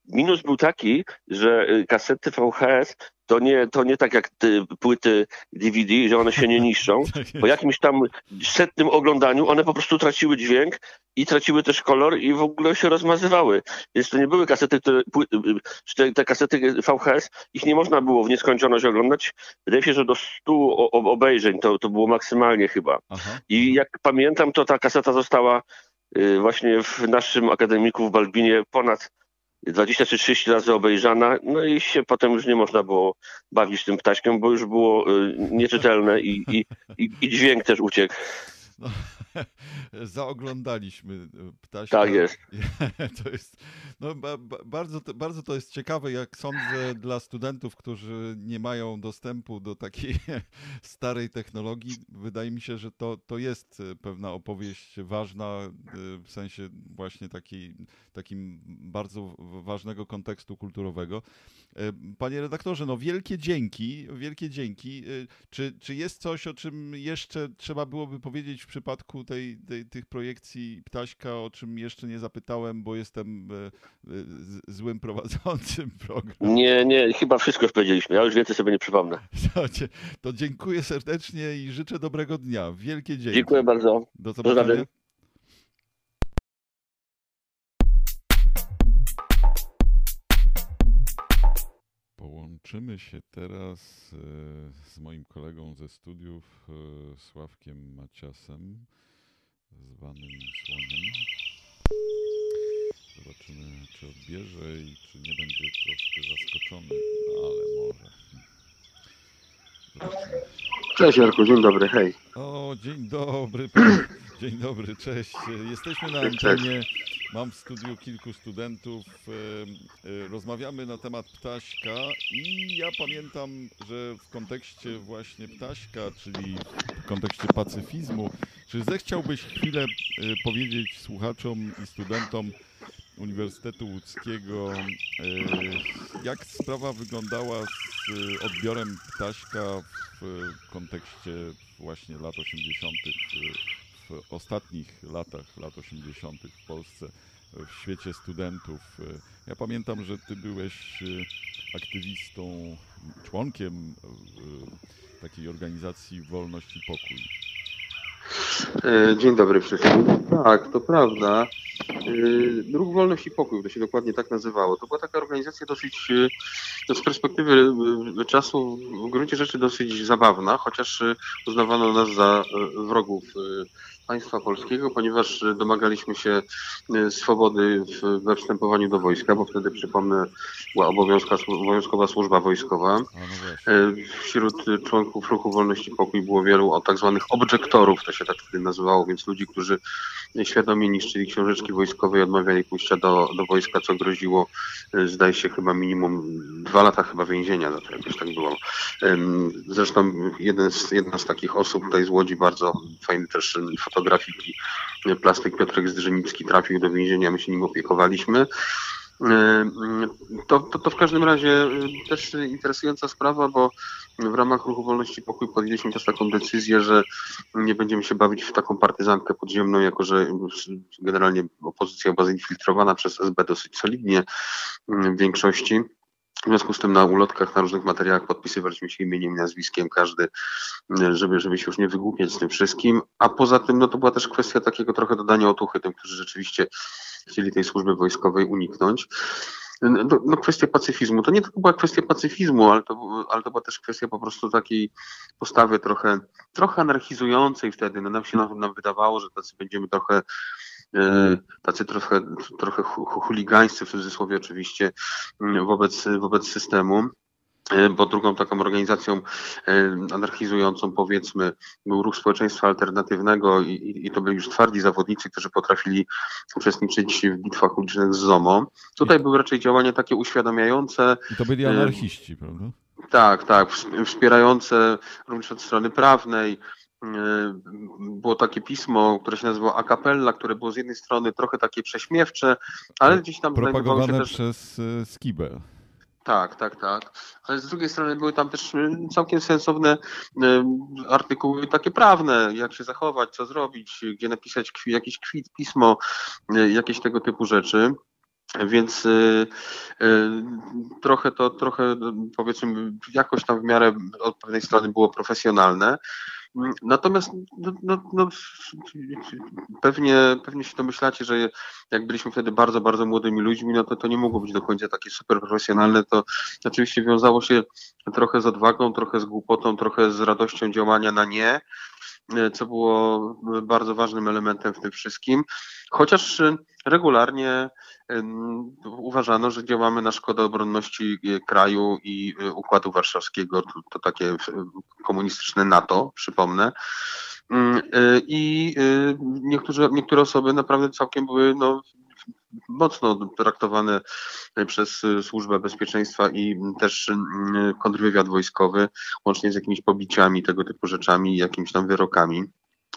S7: Minus był taki, że kasety VHS to nie, to nie tak jak płyty DVD, że one się nie niszczą. Tak po jakimś tam setnym oglądaniu one po prostu traciły dźwięk i traciły też kolor i w ogóle się rozmazywały. Więc to nie były kasety, które, te, te kasety VHS, ich nie można było w nieskończoność oglądać. Wydaje się, że do 100 obejrzeń to, to było maksymalnie chyba. Aha. I jak pamiętam, to ta kaseta została y, właśnie w naszym akademiku w Balbinie ponad 20 czy 30 razy obejrzana, no i się potem już nie można było bawić tym ptaśkiem, bo już było y, nieczytelne i, i, i, i dźwięk też uciekł. No,
S1: zaoglądaliśmy e, ptaśka.
S7: Tak jest.
S1: To jest no, bardzo, bardzo to jest ciekawe, jak sądzę, dla studentów, którzy nie mają dostępu do takiej starej technologii. Wydaje mi się, że to, to jest e, pewna opowieść ważna e, w sensie właśnie takiej, takim bardzo ważnego kontekstu kulturowego. Panie redaktorze, no wielkie dzięki, wielkie dzięki. Czy, czy jest coś, o czym jeszcze trzeba byłoby powiedzieć w przypadku tej, tej, tych projekcji Ptaśka, o czym jeszcze nie zapytałem, bo jestem e, e, złym prowadzącym program.
S7: Nie, nie, chyba wszystko już powiedzieliśmy. Ja już więcej sobie nie przypomnę.
S1: To dziękuję serdecznie i życzę dobrego dnia. Wielkie dzięki.
S7: Dziękuję bardzo.
S1: Do zobaczenia. Połączymy się teraz e, z moim kolegą ze studiów, Sławkiem Maciasem zwanym słoniem. Zobaczymy, czy odbierze i czy nie będzie troszkę zaskoczony, no ale może.
S8: Zobaczymy. Cześć Jarku, dzień dobry, hej.
S1: O, dzień dobry, dzień dobry, cześć. Jesteśmy na antenie, mam w studiu kilku studentów, e, rozmawiamy na temat ptaśka i ja pamiętam, że w kontekście właśnie ptaśka, czyli w kontekście pacyfizmu, czy zechciałbyś chwilę y, powiedzieć słuchaczom i studentom Uniwersytetu Łódzkiego, y, jak sprawa wyglądała z odbiorem ptaśka w kontekście właśnie lat 80., ostatnich latach, lat 80. w Polsce, w świecie studentów. Ja pamiętam, że ty byłeś aktywistą, członkiem takiej organizacji Wolność i Pokój.
S8: E, dzień dobry wszystkim. Tak, to prawda. E, Ruch Wolność i Pokój, to się dokładnie tak nazywało. To była taka organizacja dosyć, e, z perspektywy czasu, w gruncie rzeczy dosyć zabawna, chociaż uznawano nas za wrogów państwa polskiego, ponieważ domagaliśmy się e, swobody we wstępowaniu do wojska, bo wtedy, przypomnę, była obowiązkowa służba wojskowa. No e, wśród członków Ruchu Wolności Pokój było wielu tak zwanych objektorów, to się tak wtedy nazywało, więc ludzi, którzy świadomie niszczyli książeczki wojskowe i odmawiali pójścia do, do wojska, co groziło, e, zdaje się, chyba minimum dwa lata chyba więzienia za to, jakoś tak było. Zresztą jeden z, jedna z takich osób tutaj z Łodzi, bardzo fajny też fotografiki. Plastyk Piotrek Zdrzenicki trafił do więzienia, my się nim opiekowaliśmy. To, to, to, w każdym razie też interesująca sprawa, bo w ramach Ruchu Wolności Pokój podjęliśmy też taką decyzję, że nie będziemy się bawić w taką partyzantkę podziemną, jako że generalnie opozycja była zinfiltrowana przez SB dosyć solidnie w większości. W związku z tym na ulotkach, na różnych materiałach podpisywaliśmy się imieniem i nazwiskiem każdy, żeby, żeby się już nie wygłupiać z tym wszystkim. A poza tym, no to była też kwestia takiego trochę dodania otuchy tym, którzy rzeczywiście chcieli tej służby wojskowej uniknąć. No, no, kwestia pacyfizmu. To nie tylko była kwestia pacyfizmu, ale to, ale to była też kwestia po prostu takiej postawy trochę, trochę anarchizującej wtedy. No, nam się nam, nam wydawało, że tacy będziemy trochę tacy trochę, trochę chuligańscy w cudzysłowie oczywiście wobec, wobec systemu. E, bo drugą taką organizacją e, anarchizującą, powiedzmy, był ruch społeczeństwa alternatywnego i, i to byli już twardzi zawodnicy, którzy potrafili uczestniczyć w bitwach ulicznych z ZOMO. Tutaj były raczej działania takie uświadamiające.
S1: I to byli anarchiści, prawda?
S8: Tak, tak, wspierające również od strony prawnej, było takie pismo, które się nazywało Acapella, które było z jednej strony trochę takie prześmiewcze, ale gdzieś tam
S1: Propagowane
S8: się też...
S1: przez Skibę.
S8: Tak, tak, tak. Ale z drugiej strony były tam też y, całkiem sensowne artykuły takie prawne, jak się zachować, co zrobić, gdzie napisać jakiś kwit, pismo, jakieś tego typu rzeczy. Więc y, y, trochę to, trochę powiedzmy, jakoś tam w miarę od pewnej strony było profesjonalne. Natomiast no, no, no, pewnie, pewnie się domyślacie, że jak byliśmy wtedy bardzo, bardzo młodymi ludźmi, no to to nie mogło być do końca takie super profesjonalne. To oczywiście wiązało się trochę z odwagą, trochę z głupotą, trochę z radością działania na nie, co było bardzo ważnym elementem w tym wszystkim. Chociaż regularnie uważano, że działamy na szkodę obronności e, kraju i Układu Warszawskiego, to, takie komunistyczne NATO, przypomnę. Mm, I niektóre osoby naprawdę całkiem były no, mocno traktowane przez Służbę Bezpieczeństwa i też kontrwywiad wojskowy, łącznie z jakimiś pobiciami, tego typu rzeczami, jakimiś tam wyrokami.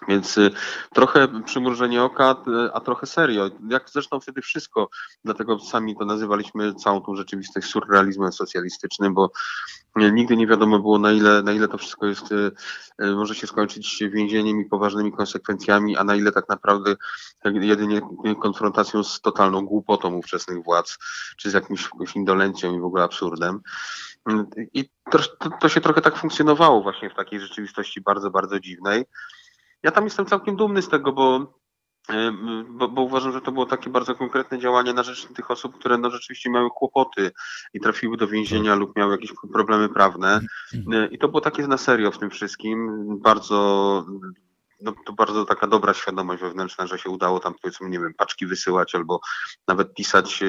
S8: Więc y, trochę przymrużenie oka, y, a trochę serio. Jak zresztą wtedy wszystko, dlatego sami to nazywaliśmy całą tą rzeczywistość surrealizmem socjalistycznym, bo y, nigdy nie wiadomo było na ile, na ile to wszystko jest, może się skończyć więzieniem i poważnymi konsekwencjami, a na ile tak naprawdę jedynie konfrontacją z totalną głupotą ówczesnych władz, czy z jakimś, jakimś indolencją i w ogóle absurdem. I to, to się trochę tak funkcjonowało właśnie w takiej rzeczywistości bardzo, bardzo dziwnej. Ja tam jestem całkiem dumny z tego, bo, bo, bo, uważam, że to było takie bardzo konkretne działanie na rzecz tych osób, które no, rzeczywiście miały kłopoty i trafiły do więzienia lub miały jakieś problemy prawne. I to było takie na serio w tym wszystkim. Bardzo no, to bardzo taka dobra świadomość wewnętrzna, że się udało tam powiedzmy, nie wiem, paczki wysyłać albo nawet pisać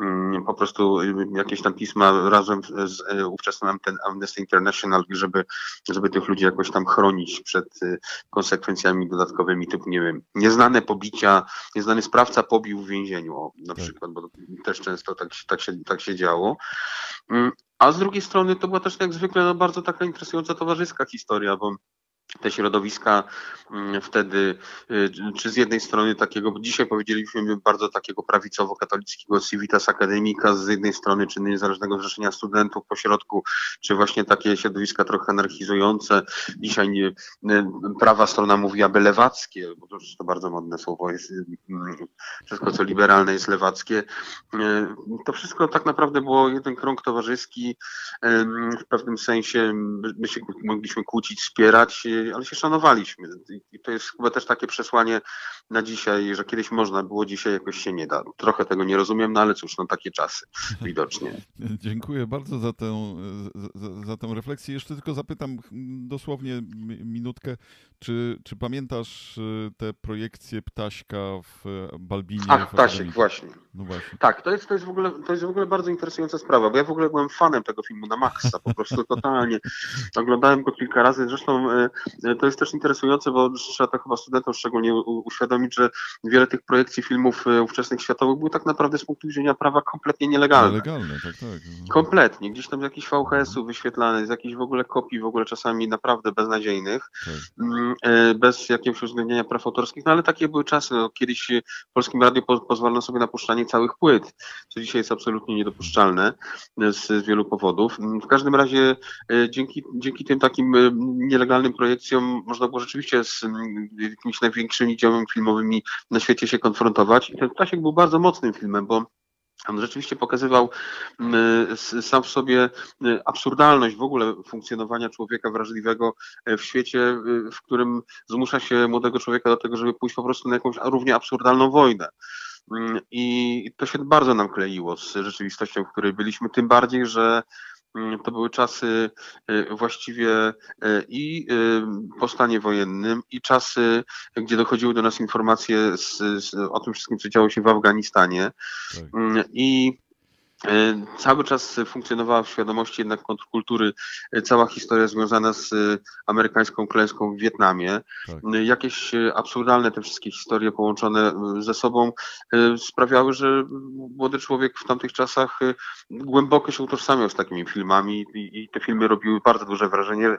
S8: um, po prostu jakieś tam pisma razem z e, ówczesnym Amnesty International, żeby, żeby tych ludzi jakoś tam chronić przed y, konsekwencjami dodatkowymi, typu, nie wiem, nieznane pobicia, nieznany sprawca pobił w więzieniu, o, na tak. przykład, bo też często tak, tak, się, tak się działo. Um, a z drugiej strony to była też jak zwykle no, bardzo taka interesująca towarzyska historia, bo te środowiska mm, wtedy, y, czy z jednej strony takiego, dzisiaj powiedzieliśmy bardzo takiego prawicowo-katolickiego Civitas Academica, z jednej strony, czy Niezależnego Zrzeszenia Studentów pośrodku, czy właśnie takie środowiska trochę anarchizujące. Dzisiaj nie, prawa strona mówi aby lewackie, bo to, to bardzo modne słowo jest, wszystko co liberalne jest lewackie. Y, to wszystko tak naprawdę było jeden krąg towarzyski, w pewnym sensie my się mogliśmy kłócić, wspierać, ale się szanowaliśmy. I to jest chyba też takie przesłanie na dzisiaj, że kiedyś można było, dzisiaj jakoś się nie da. Trochę tego nie rozumiem, no ale cóż, no takie czasy widocznie.
S1: Dziękuję bardzo za tę, za, za tę refleksję. Jeszcze tylko zapytam dosłownie minutkę, czy, czy pamiętasz y, te projekcje Ptaśka w Balbinie?
S8: Ach, Ptasiek, właśnie. No właśnie. Tak, to jest, to, jest w ogóle, to jest w ogóle bardzo interesująca sprawa, bo ja w ogóle byłem fanem tego filmu na maksa, po prostu totalnie. Oglądałem go kilka razy, zresztą y, to jest też interesujące, bo trzeba to chyba studentom szczególnie uświadomić, że wiele tych projekcji filmów e, ówczesnych światowych były tak naprawdę z punktu widzenia prawa kompletnie nielegalne.
S1: Nielegalne, tak, tak.
S8: Kompletnie. Gdzieś tam z jakichś VHS-ów wyświetlane, z jakichś w ogóle kopii, w ogóle czasami naprawdę beznadziejnych, tak. Mm, e, bez jakiegoś uwzględnienia praw autorskich, no ale takie były czasy. No, kiedyś w Polskim Radiu po, pozwolono sobie na puszczanie całych płyt, co dzisiaj jest absolutnie niedopuszczalne z, z wielu powodów. Mm, w każdym razie dzięki, dzięki tym takim nielegalnym można było rzeczywiście z mm, jakimiś największymi dziełami filmowymi na świecie się konfrontować. I ten Ptasiek był bardzo mocnym filmem, bo on rzeczywiście pokazywał mm, sam w sobie y, absurdalność w ogóle funkcjonowania człowieka wrażliwego e, w świecie, y, w którym zmusza się młodego człowieka do tego, żeby pójść po prostu na jakąś równie absurdalną wojnę. Mm, I to się bardzo nam kleiło z rzeczywistością, w której byliśmy, tym bardziej, że Mm, to były czasy y, właściwie y, i y, po stanie wojennym, i czasy, gdzie dochodziły do nas informacje z, z, o tym wszystkim, co działo się w Afganistanie. Tak. Mm, I E, cały czas funkcjonowała w świadomości jednak kontrkultury e, cała historia związana z e, amerykańską klęską w Wietnamie. Tak. Jakieś absurdalne te wszystkie historie połączone ze sobą sprawiały, że młody człowiek w tamtych czasach głęboko się utożsamiał z takimi filmami i te filmy robiły bardzo duże wrażenie,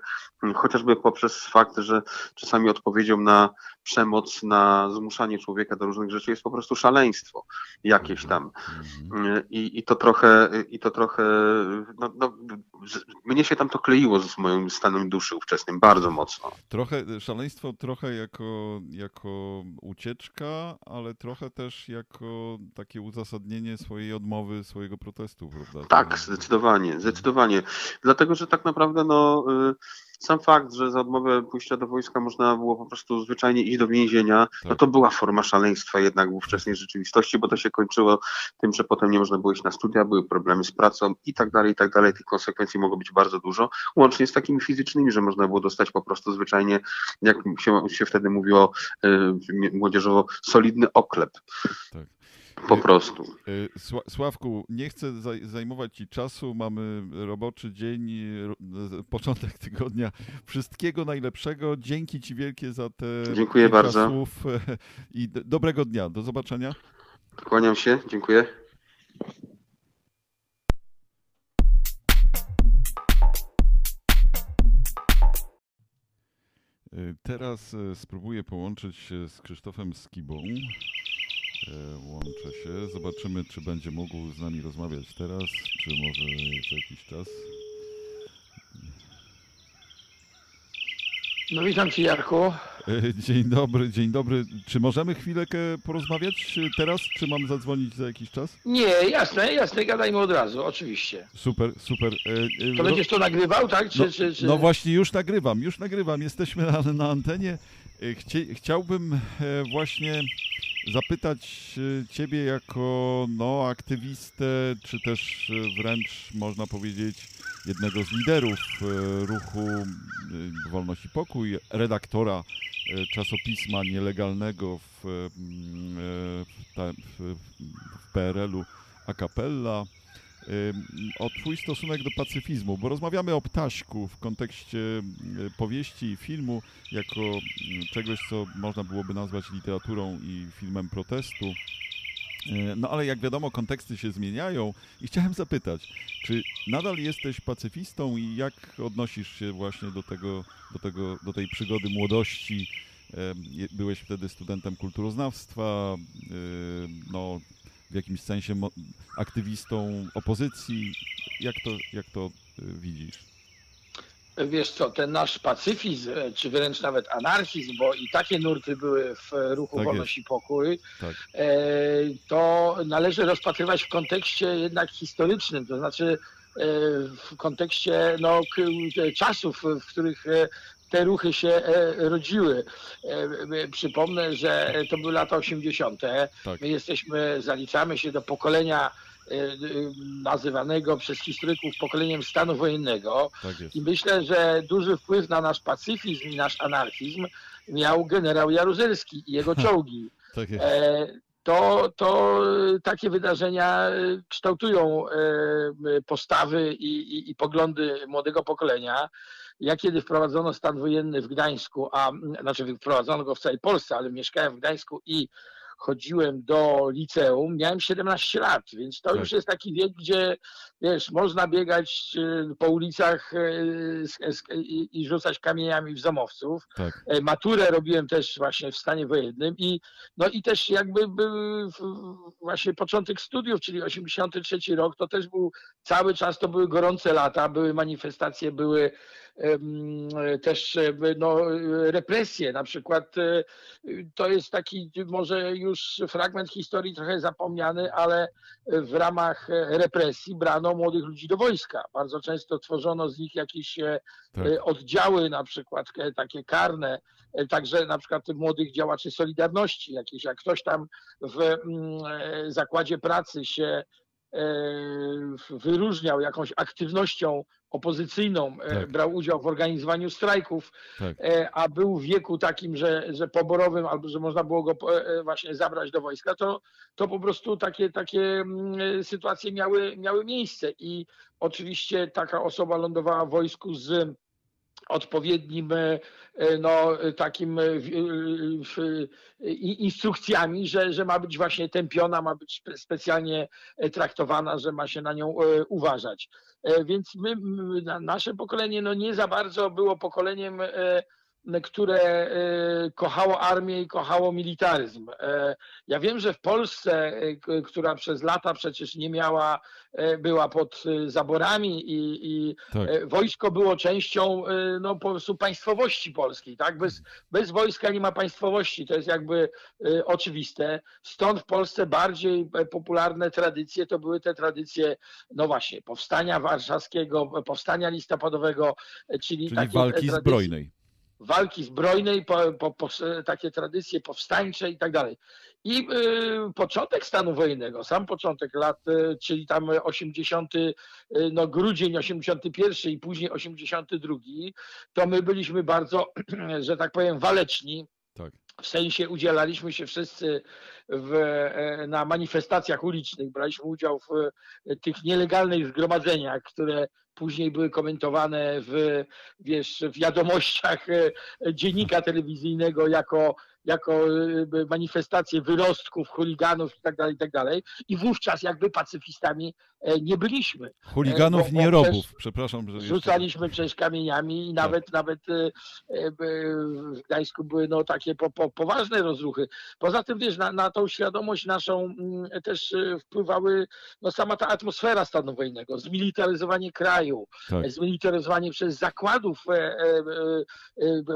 S8: chociażby poprzez fakt, że czasami odpowiedzią na przemoc, na zmuszanie człowieka do różnych rzeczy jest po prostu szaleństwo jakieś tam. Mhm. I, i to trochę, i to trochę no, no, mnie się tam to kleiło z moim stanem duszy ówczesnym bardzo mocno.
S1: Trochę szaleństwo, trochę jako, jako ucieczka, ale trochę też jako takie uzasadnienie swojej odmowy, swojego protestu, prawda?
S8: Tak, zdecydowanie, zdecydowanie. Dlatego, że tak naprawdę no y, sam fakt, że za odmowę pójścia do wojska można było po prostu zwyczajnie iść do więzienia, no tak. no to była forma szaleństwa jednak w ówczesnej rzeczywistości, bo to się kończyło tym, że potem nie można było iść na studia, były problemy z pracą i tak dalej, i tak dalej. Tych konsekwencji mogło być bardzo dużo, łącznie z takimi fizycznymi, że można było dostać po prostu zwyczajnie, jak się, się wtedy mówiło yy, młodzieżowo, solidny oklep. Tak. Po prostu.
S1: E, Sławku, nie chcę zajmować Ci czasu. Mamy roboczy dzień, początek tygodnia. Wszystkiego najlepszego. Dzięki Ci wielkie za te
S8: Dziękuję bardzo.
S1: słów i dobrego dnia. Do zobaczenia.
S8: Kłaniam się. Dziękuję.
S1: E, teraz e, spróbuję połączyć się z Krzysztofem Skibą. E, łączę się. Zobaczymy, czy będzie mógł z nami rozmawiać teraz, czy może za jakiś czas.
S9: No witam Cię Jarku. E,
S1: dzień dobry, dzień dobry. Czy możemy chwilkę porozmawiać teraz, czy mam zadzwonić za jakiś czas?
S9: Nie, jasne, jasne, gadajmy od razu, oczywiście.
S1: Super, super.
S9: E, to będziesz to nagrywał, tak? Czy,
S1: no,
S9: czy, czy...
S1: no właśnie, już nagrywam, już nagrywam. Jesteśmy na, na antenie. Chci, chciałbym właśnie zapytać e, Ciebie jako no, aktywistę, czy też e, wręcz można powiedzieć jednego z liderów e, ruchu Wolność i Pokój, redaktora czasopisma nielegalnego w, w, w PRL-u Acapella o Twój stosunek do pacyfizmu, bo rozmawiamy o ptaśku w kontekście powieści i filmu jako czegoś, co można byłoby nazwać literaturą i filmem protestu. No ale jak wiadomo, konteksty się zmieniają i chciałem zapytać, czy nadal jesteś pacyfistą i jak odnosisz się właśnie do tego, do tego, do tej przygody młodości? Byłeś wtedy studentem kulturoznawstwa, no w jakimś sensie aktywistą opozycji. Jak to, jak to y, widzisz?
S9: Wiesz co, ten nasz pacyfizm, e, czy wręcz nawet anarchizm, bo i takie nurty były w ruchu tak Wolność i Pokój, tak. E, to należy rozpatrywać w kontekście jednak historycznym, to znaczy e, w kontekście no, czasów, w których te ruchy się e, rodziły. E, przypomnę, że to były lata 80. Tak. My jesteśmy, zaliczamy się do pokolenia e, nazywanego przez historyków pokoleniem stanu wojennego. Tak I myślę, że duży wpływ na nasz pacyfizm i nasz anarchizm miał generał Jaruzelski i jego czołgi. Tak to, to takie wydarzenia kształtują postawy i, i, i poglądy młodego pokolenia. Ja kiedy wprowadzono stan wojenny w Gdańsku, a znaczy wprowadzono go w całej Polsce, ale mieszkałem w Gdańsku i chodziłem do liceum, miałem 17 lat, więc to tak. już jest taki wiek, gdzie wiesz, można biegać e, po ulicach e, i rzucać kamieniami w zamowców. Tak. E, maturę robiłem też właśnie w stanie wojennym i no i też jakby był właśnie początek studiów, czyli 83 rok, to też był cały czas, to były gorące lata, były manifestacje, były też no, represje. Na przykład to jest taki może już fragment historii trochę zapomniany, ale w ramach represji brano młodych ludzi do wojska. Bardzo często tworzono z nich jakieś e, tak. oddziały, na przykład e, takie karne, e, także na przykład młodych działaczy Solidarności, jakieś, jak ktoś tam w mm, zakładzie pracy się wyróżniał jakąś aktywnością opozycyjną, tak. brał udział w organizowaniu strajków, tak. a był w wieku takim, że, że poborowym, albo że można było go właśnie zabrać do wojska, to, to po prostu takie, takie mm, sytuacje miały, miały miejsce i oczywiście taka osoba lądowała w wojsku z odpowiednim e, e, no, takim e, instrukcjami, że, że ma być właśnie tępiona, ma być specjalnie traktowana, że ma się na nią uważać. Więc my, nasze pokolenie no nie za bardzo było pokoleniem które e, kochało armię i kochało militaryzm. E, ja wiem, że w Polsce, e, która przez lata przecież nie miała, była pod zaborami i, i tak. wojsko było częścią no, po prostu państwowości polskiej. Tak? Bez, bez wojska nie ma państwowości, to jest jakby oczywiste. Stąd w Polsce bardziej popularne tradycje to były te tradycje, no właśnie, powstania warszawskiego, powstania listopadowego, czyli,
S1: czyli walki zbrojnej
S9: walki zbrojnej, po, po, po, takie tradycje powstańcze i tak dalej. I y, początek stanu wojennego, sam początek lat, y, czyli tam 80, y, no grudzień 81 i później 82, to my byliśmy bardzo, że tak powiem, waleczni. Tak. W sensie udzielaliśmy się wszyscy w, e, na manifestacjach ulicznych, braliśmy udział w tych nielegalnych zgromadzeniach, które później były komentowane w, wiesz, w wiadomościach e, dziennika telewizyjnego jako jako manifestację wyrostków, chuliganów itd., tak itd. Tak I wówczas jakby pacyfistami e, nie byliśmy.
S1: Chuliganów e, bo, nie robów, przepraszam.
S9: Że rzucaliśmy przecież kamieniami i tak. nawet, nawet e, w Gdańsku były no, takie po, po, poważne rozruchy. Poza tym, wiesz, na, na tą świadomość naszą mm, też wpływały no, sama ta atmosfera stanu wojennego, zmilitaryzowanie kraju, tak. zmilitaryzowanie przez zakładów,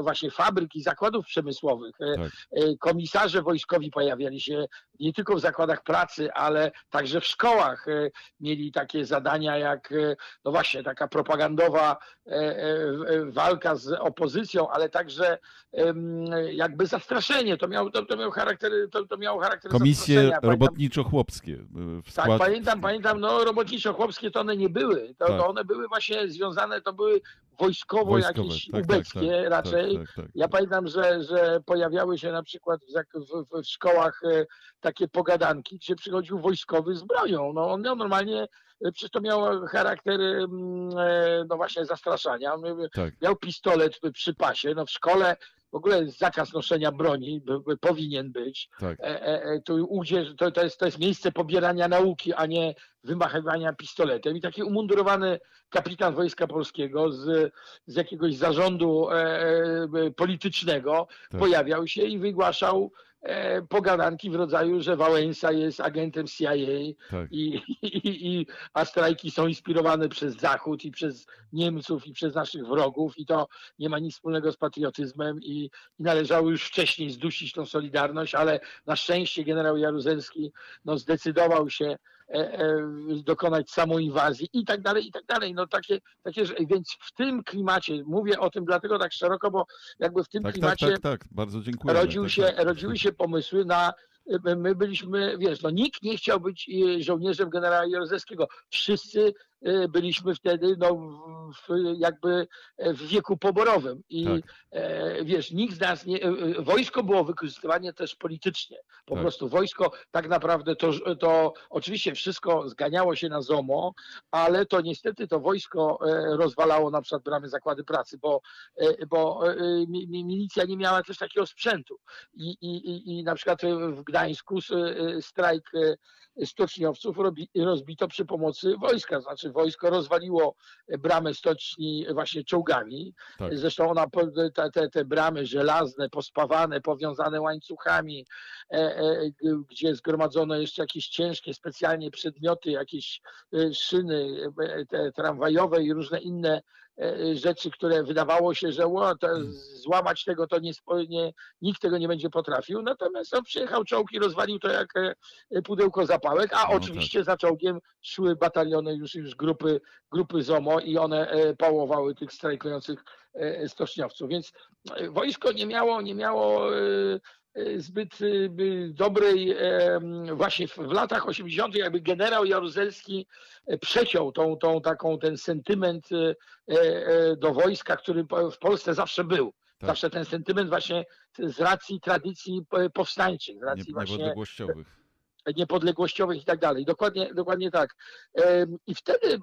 S9: właśnie fabryk i zakładów przemysłowych. Tak. E, komisarze wojskowi pojawiali się nie tylko w zakładach pracy, ale także w szkołach. E, mieli takie zadania jak, e, no właśnie, taka propagandowa walka z opozycją, ale także jakby zastraszenie. To miało, to, to miało charakter, to, to miało charakter
S1: Komisje robotniczo-chłopskie.
S9: Tak, pamiętam, pamiętam, no robotniczo-chłopskie to one nie były. To, tak. to one były właśnie związane, to były wojskowo Wojskowe, jakieś tak, tak ubeckie tak, tak, raczej. Tak, tak, ja pamiętam, że, że pojawiały się na przykład w, w, w, szkołach e, takie pogadanki, gdzie przychodził wojskowy z bronią. No on miał normalnie, e, przecież to miało charakter mm, e, no właśnie zastraszania. Miał pistolet przy pasie. No w szkole w ogóle zakaz noszenia broni powinien być. Tak. E, e, tu udzie, to, to, jest, to jest miejsce pobierania nauki, a nie wymachiwania pistoletem. I taki umundurowany kapitan Wojska Polskiego z, z jakiegoś zarządu e, e politycznego tak. pojawiał się i wygłaszał E, pogadanki w rodzaju, że Wałęsa jest agentem CIA tak. i, i, i, a strajki są inspirowane przez Zachód i przez Niemców i przez naszych wrogów i to nie ma nic wspólnego z patriotyzmem i, i należało już wcześniej zdusić tą solidarność, ale na szczęście generał Jaruzelski no, zdecydował się E, e, dokonać samoinwazji i tak dalej, i tak dalej. No takie, takie, więc w tym klimacie, mówię o tym dlatego tak szeroko, bo jakby w tym
S1: tak, tak
S9: klimacie
S1: tak, tak. Bardzo dziękuję.
S9: Rodził
S1: tak,
S9: się,
S1: tak.
S9: rodziły się pomysły na my byliśmy, wiesz, no nikt nie chciał być e, żołnierzem generała Jaruzelskiego. Wszyscy byliśmy wtedy no, w, jakby w wieku poborowym i tak. e, wiesz, nikt z nas nie, e, wojsko było wykorzystywane też politycznie. Po tak. prostu wojsko tak naprawdę to, to oczywiście wszystko zganiało się na ZOMO, ale to niestety to wojsko e, rozwalało na przykład bramy zakłady pracy, bo, bo milicja nie miała też takiego sprzętu i, i, i na przykład w Gdańsku strajk stoczniowców robi, rozbito przy pomocy wojska. Znaczy wojsko rozwaliło bramę stoczni właśnie czołgami. Tak. Zresztą ona, te, te, te bramy żelazne, pospawane, powiązane łańcuchami, e, e, gdzie zgromadzono jeszcze jakieś ciężkie specjalnie przedmioty, jakieś e, szyny e, te tramwajowe i różne inne E, rzeczy, które wydawało się, że o, to hmm. złamać tego to nie, nie, nikt tego nie będzie potrafił. Natomiast on przyjechał czołg i rozwalił to jak e, pudełko zapałek, a no, tak. oczywiście tak. za czołgiem szły bataliony już, już grupy, grupy ZOMO i one e, pałowały tych strajkujących stoczniowców. Więc wojsko nie miało, nie miało zbyt dobrej, właśnie w latach 80. jakby generał Jaruzelski przeciął tą, tą taką, ten sentyment do wojska, który w Polsce zawsze był. Tak. Zawsze ten sentyment właśnie z racji tradycji powstańczych, z racji
S1: Nie,
S9: właśnie
S1: niepodległościowych
S9: niepodległościowych i tak dalej. Dokładnie, dokładnie tak. I wtedy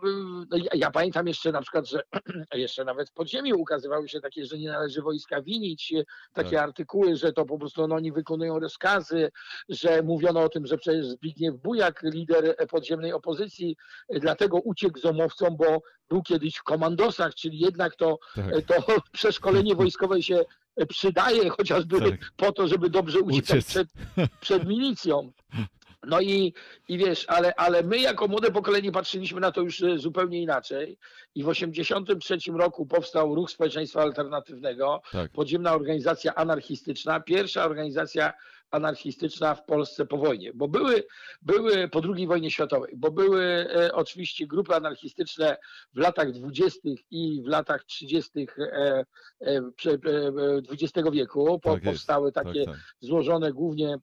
S9: no ja, pamiętam jeszcze na przykład, że jeszcze nawet w podziemiu ukazywały się takie, że nie należy wojska winić, takie tak. artykuły, że to po prostu no, oni wykonują rozkazy, że mówiono o tym, że przecież Zbigniew Bujak, lider podziemnej opozycji, dlatego uciekł zomowcom, bo był kiedyś w komandosach, czyli jednak to, tak. to przeszkolenie wojskowe się przydaje chociażby tak. po to, żeby dobrze uciekać przed, przed milicją. No i, i wiesz, ale, ale my jako młode pokolenie patrzyliśmy na to już e, zupełnie inaczej i w 1983 roku powstał Ruch Społeczeństwa Alternatywnego, tak. podziemna organizacja anarchistyczna, pierwsza organizacja anarchistyczna w Polsce po wojnie, bo były, były po II wojnie światowej, bo były e, oczywiście grupy anarchistyczne w latach 20. i w latach 30. E, e, XX wieku. Po, tak powstały takie tak, tak. złożone głównie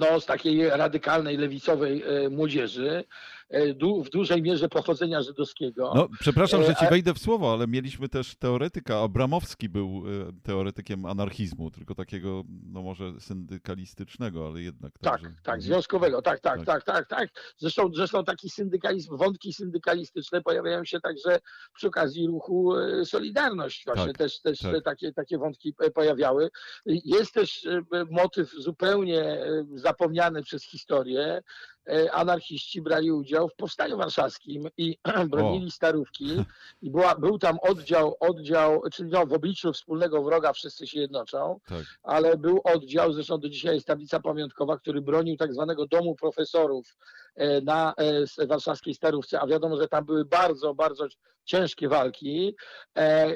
S9: no, z takiej radykalnej, lewicowej e, młodzieży. E, w dużej mierze pochodzenia żydowskiego.
S1: No, przepraszam, że ci e, wejdę w słowo, ale mieliśmy też teoretyka. Abramowski był e, teoretykiem anarchizmu, tylko takiego, no może syndykalistycznego, ale jednak.
S9: Tak, także... tak, związkowego, tak, tak, tak, tak, tak. tak. Zresztą, zresztą taki syndykalizm, wątki syndykalistyczne pojawiają się także przy okazji ruchu Solidarność. Właśnie tak, też, też tak. Takie, takie wątki pojawiały. Jest też motyw zupełnie zapomniany przez historię, E, anarchiści brali udział w powstaniu warszawskim i bronili o. starówki i była, był tam oddział, oddział, czyli no, w obliczu wspólnego wroga wszyscy się jednoczą, tak. ale był oddział, zresztą do dzisiaj jest tablica pamiątkowa, który bronił tak zwanego domu profesorów e, na e, warszawskiej starówce, a wiadomo, że tam były bardzo, bardzo ciężkie walki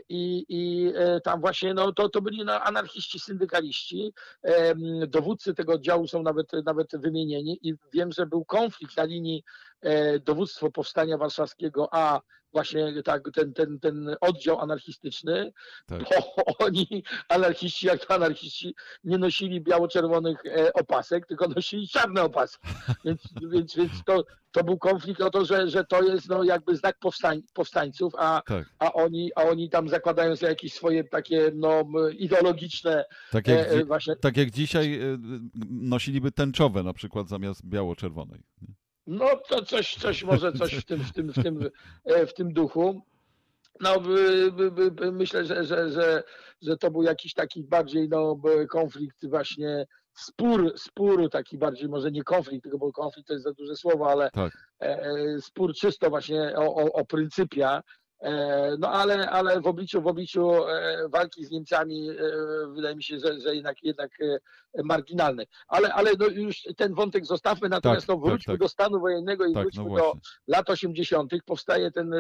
S9: i, i tam właśnie no, to, to byli no, anarchiści, syndykaliści. Dowódcy tego oddziału są nawet, nawet wymienieni i wiem, że był konflikt na linii dowództwo powstania warszawskiego, a właśnie tak, ten, ten, ten oddział anarchistyczny, tak. bo oni, anarchiści, jak to anarchiści, nie nosili biało-czerwonych e, opasek, tylko nosili czarne opaski. Więc, więc, więc to, to był konflikt o to, że, że to jest no, jakby znak powstań, powstańców, a, tak. a, oni, a oni tam zakładają sobie jakieś swoje takie no, ideologiczne
S1: tak jak, e, właśnie... tak jak dzisiaj nosiliby tęczowe na przykład zamiast biało-czerwonej.
S9: No to coś, coś może coś w tym, w tym, w tym, e, w tym duchu. No, myślę, że, że, że, że to był jakiś taki bardziej no, konflikt właśnie, spór, spór taki bardziej, może nie konflikt, tylko bo konflikt to jest za duże słowo, ale tak. E, e, spór czysto właśnie o, o, o pryncypia, no ale, ale w obliczu, w obliczu e, walki z Niemcami e, wydaje mi się, że, że jednak, jednak marginalny. Ale, ale no już ten wątek zostawmy, natomiast tak, no wróćmy tak, tak. do stanu wojennego i tak, wróćmy no do lat 80. Powstaje ten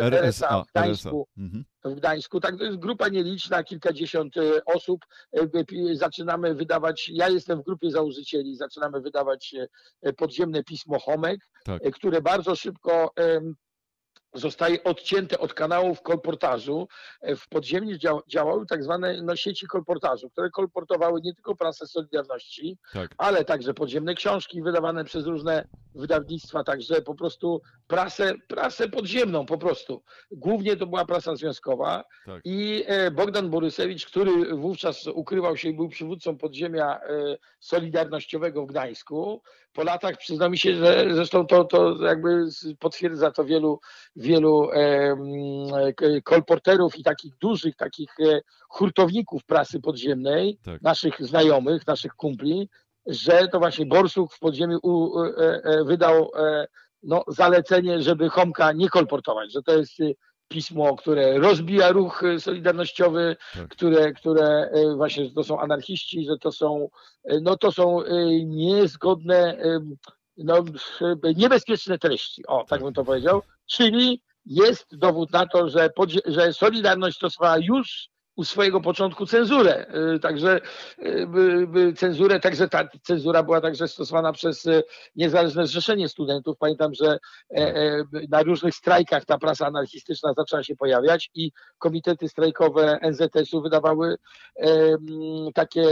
S9: RSA, RSA w Gdańsku. RSA. Mhm. W Gdańsku. Tak, to jest grupa nieliczna, kilkadziesiąt osób. Zaczynamy wydawać, ja jestem w grupie założycieli, zaczynamy wydawać podziemne pismo Homek, tak. które bardzo szybko zostaje odcięte od kanałów kolportażu. E, w podziemiu działały tak zwane no, sieci kolportażu, które kolportowały nie tylko prasę Solidarności, tak. ale także podziemne książki wydawane przez różne wydawnictwa, także po prostu prasę, prasę podziemną po prostu. Głównie to była prasa związkowa tak. i e, Bogdan Borysewicz, który wówczas ukrywał się i był przywódcą podziemia e, solidarnościowego w Gdańsku, po latach przyzna mi się, że zresztą to, to jakby potwierdza to wielu, wielu e, kolporterów i takich dużych, takich hurtowników prasy podziemnej, tak. naszych znajomych, naszych kumpli, że to właśnie Borsuk w podziemiu u, e, e, wydał e, no, zalecenie, żeby Homka nie kolportować, że to jest pismo, które rozbija ruch e, solidarnościowy, tak. które, które właśnie, że to są anarchiści, że to są, no to są niezgodne, no, niebezpieczne treści, o, tak, tak bym to powiedział, czyli jest dowód na to, że, że Solidarność stosowała już u swojego początku cenzurę. Y, także y, cenzurę, także ta cenzura była także stosowana przez y, niezależne zrzeszenie studentów. Pamiętam, że e, e, na różnych strajkach ta prasa anarchistyczna zaczęła się pojawiać i komitety strajkowe NZS-u wydawały takie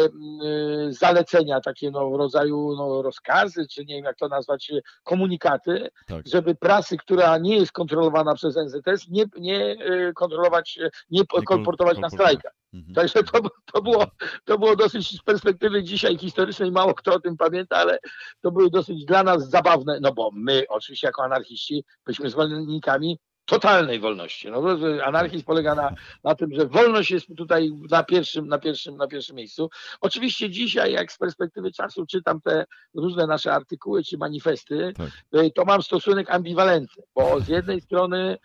S9: zalecenia, takie no, w rodzaju no, rozkazy, czy nie wiem jak to nazwać, komunikaty, tak. żeby prasy, która nie jest kontrolowana przez NZS, nie, nie kontrolować, nie kolportować na strajkach. Mhm. Także to, to, było, to było dosyć z perspektywy dzisiaj historycznej, mało kto o tym pamięta, ale to były dosyć dla nas zabawne, no bo my oczywiście jako anarchiści byliśmy zwolennikami totalnej wolności. No, anarchizm polega na, na tym, że wolność jest tutaj na pierwszym, na, pierwszym, na pierwszym miejscu. Oczywiście dzisiaj, jak z perspektywy czasu czytam te różne nasze artykuły czy manifesty, tak. to mam stosunek ambiwalentny, bo z jednej strony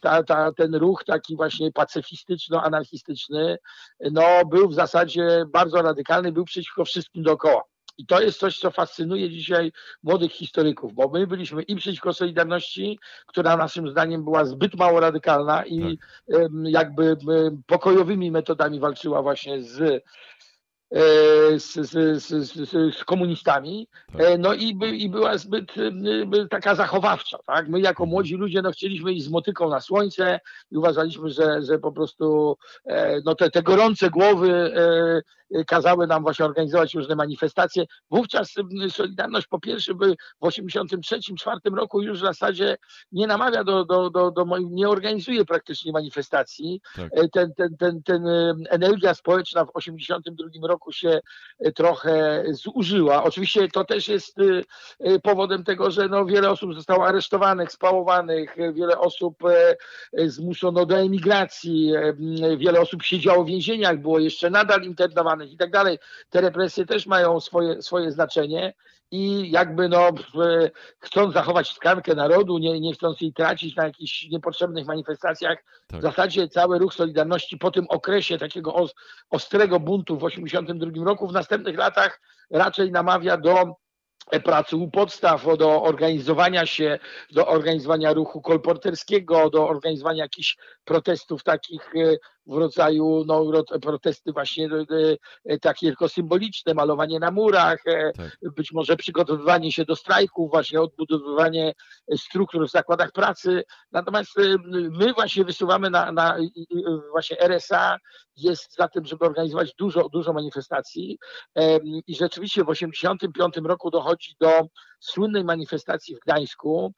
S9: ta, ta, ten ruch taki właśnie pacyfistyczno-anarchistyczny, no był w zasadzie bardzo radykalny, był przeciwko wszystkim dookoła. I to jest coś, co fascynuje dzisiaj młodych historyków, bo my byliśmy i przeciwko Solidarności, która naszym zdaniem była zbyt mało radykalna i tak. jakby pokojowymi metodami walczyła właśnie z E, z, z, z, z, komunistami, tak. E, no i, by, i była zbyt by, taka zachowawcza. Tak? My jako młodzi ludzie no, chcieliśmy iść z motyką na słońce i uważaliśmy, że, że po prostu e, no, te, te gorące głowy kazały nam właśnie organizować różne manifestacje. Wówczas Solidarność po pierwsze by w 83-4 roku już w zasadzie nie namawia do, do, do, do nie organizuje praktycznie manifestacji. Tak. Ten, ten, ten, ten energia społeczna w 82 roku się trochę zużyła. Oczywiście to też jest powodem tego, że no wiele osób zostało aresztowanych, spałowanych, wiele osób zmuszono do emigracji, wiele osób siedziało w więzieniach, było jeszcze nadal i tak dalej. Te represje też mają swoje, swoje znaczenie i jakby no, chcąc zachować tkankę narodu, nie, nie chcąc jej tracić na jakichś niepotrzebnych manifestacjach, tak. w zasadzie cały ruch Solidarności po tym okresie takiego ostrego buntu w 1982 roku w następnych latach raczej namawia do pracy u podstaw, do organizowania się, do organizowania ruchu kolporterskiego, do organizowania jakichś protestów takich e, w rodzaju no, protesty właśnie e, e, takie tylko symboliczne, malowanie na murach, tak. być może przygotowywanie się do strajków, właśnie odbudowywanie struktur w zakładach pracy. Natomiast my właśnie wysuwamy na, na właśnie RSA jest za tym, żeby organizować dużo, dużo manifestacji i rzeczywiście w 1985 roku dochodzi do słynnej manifestacji w Gdańsku,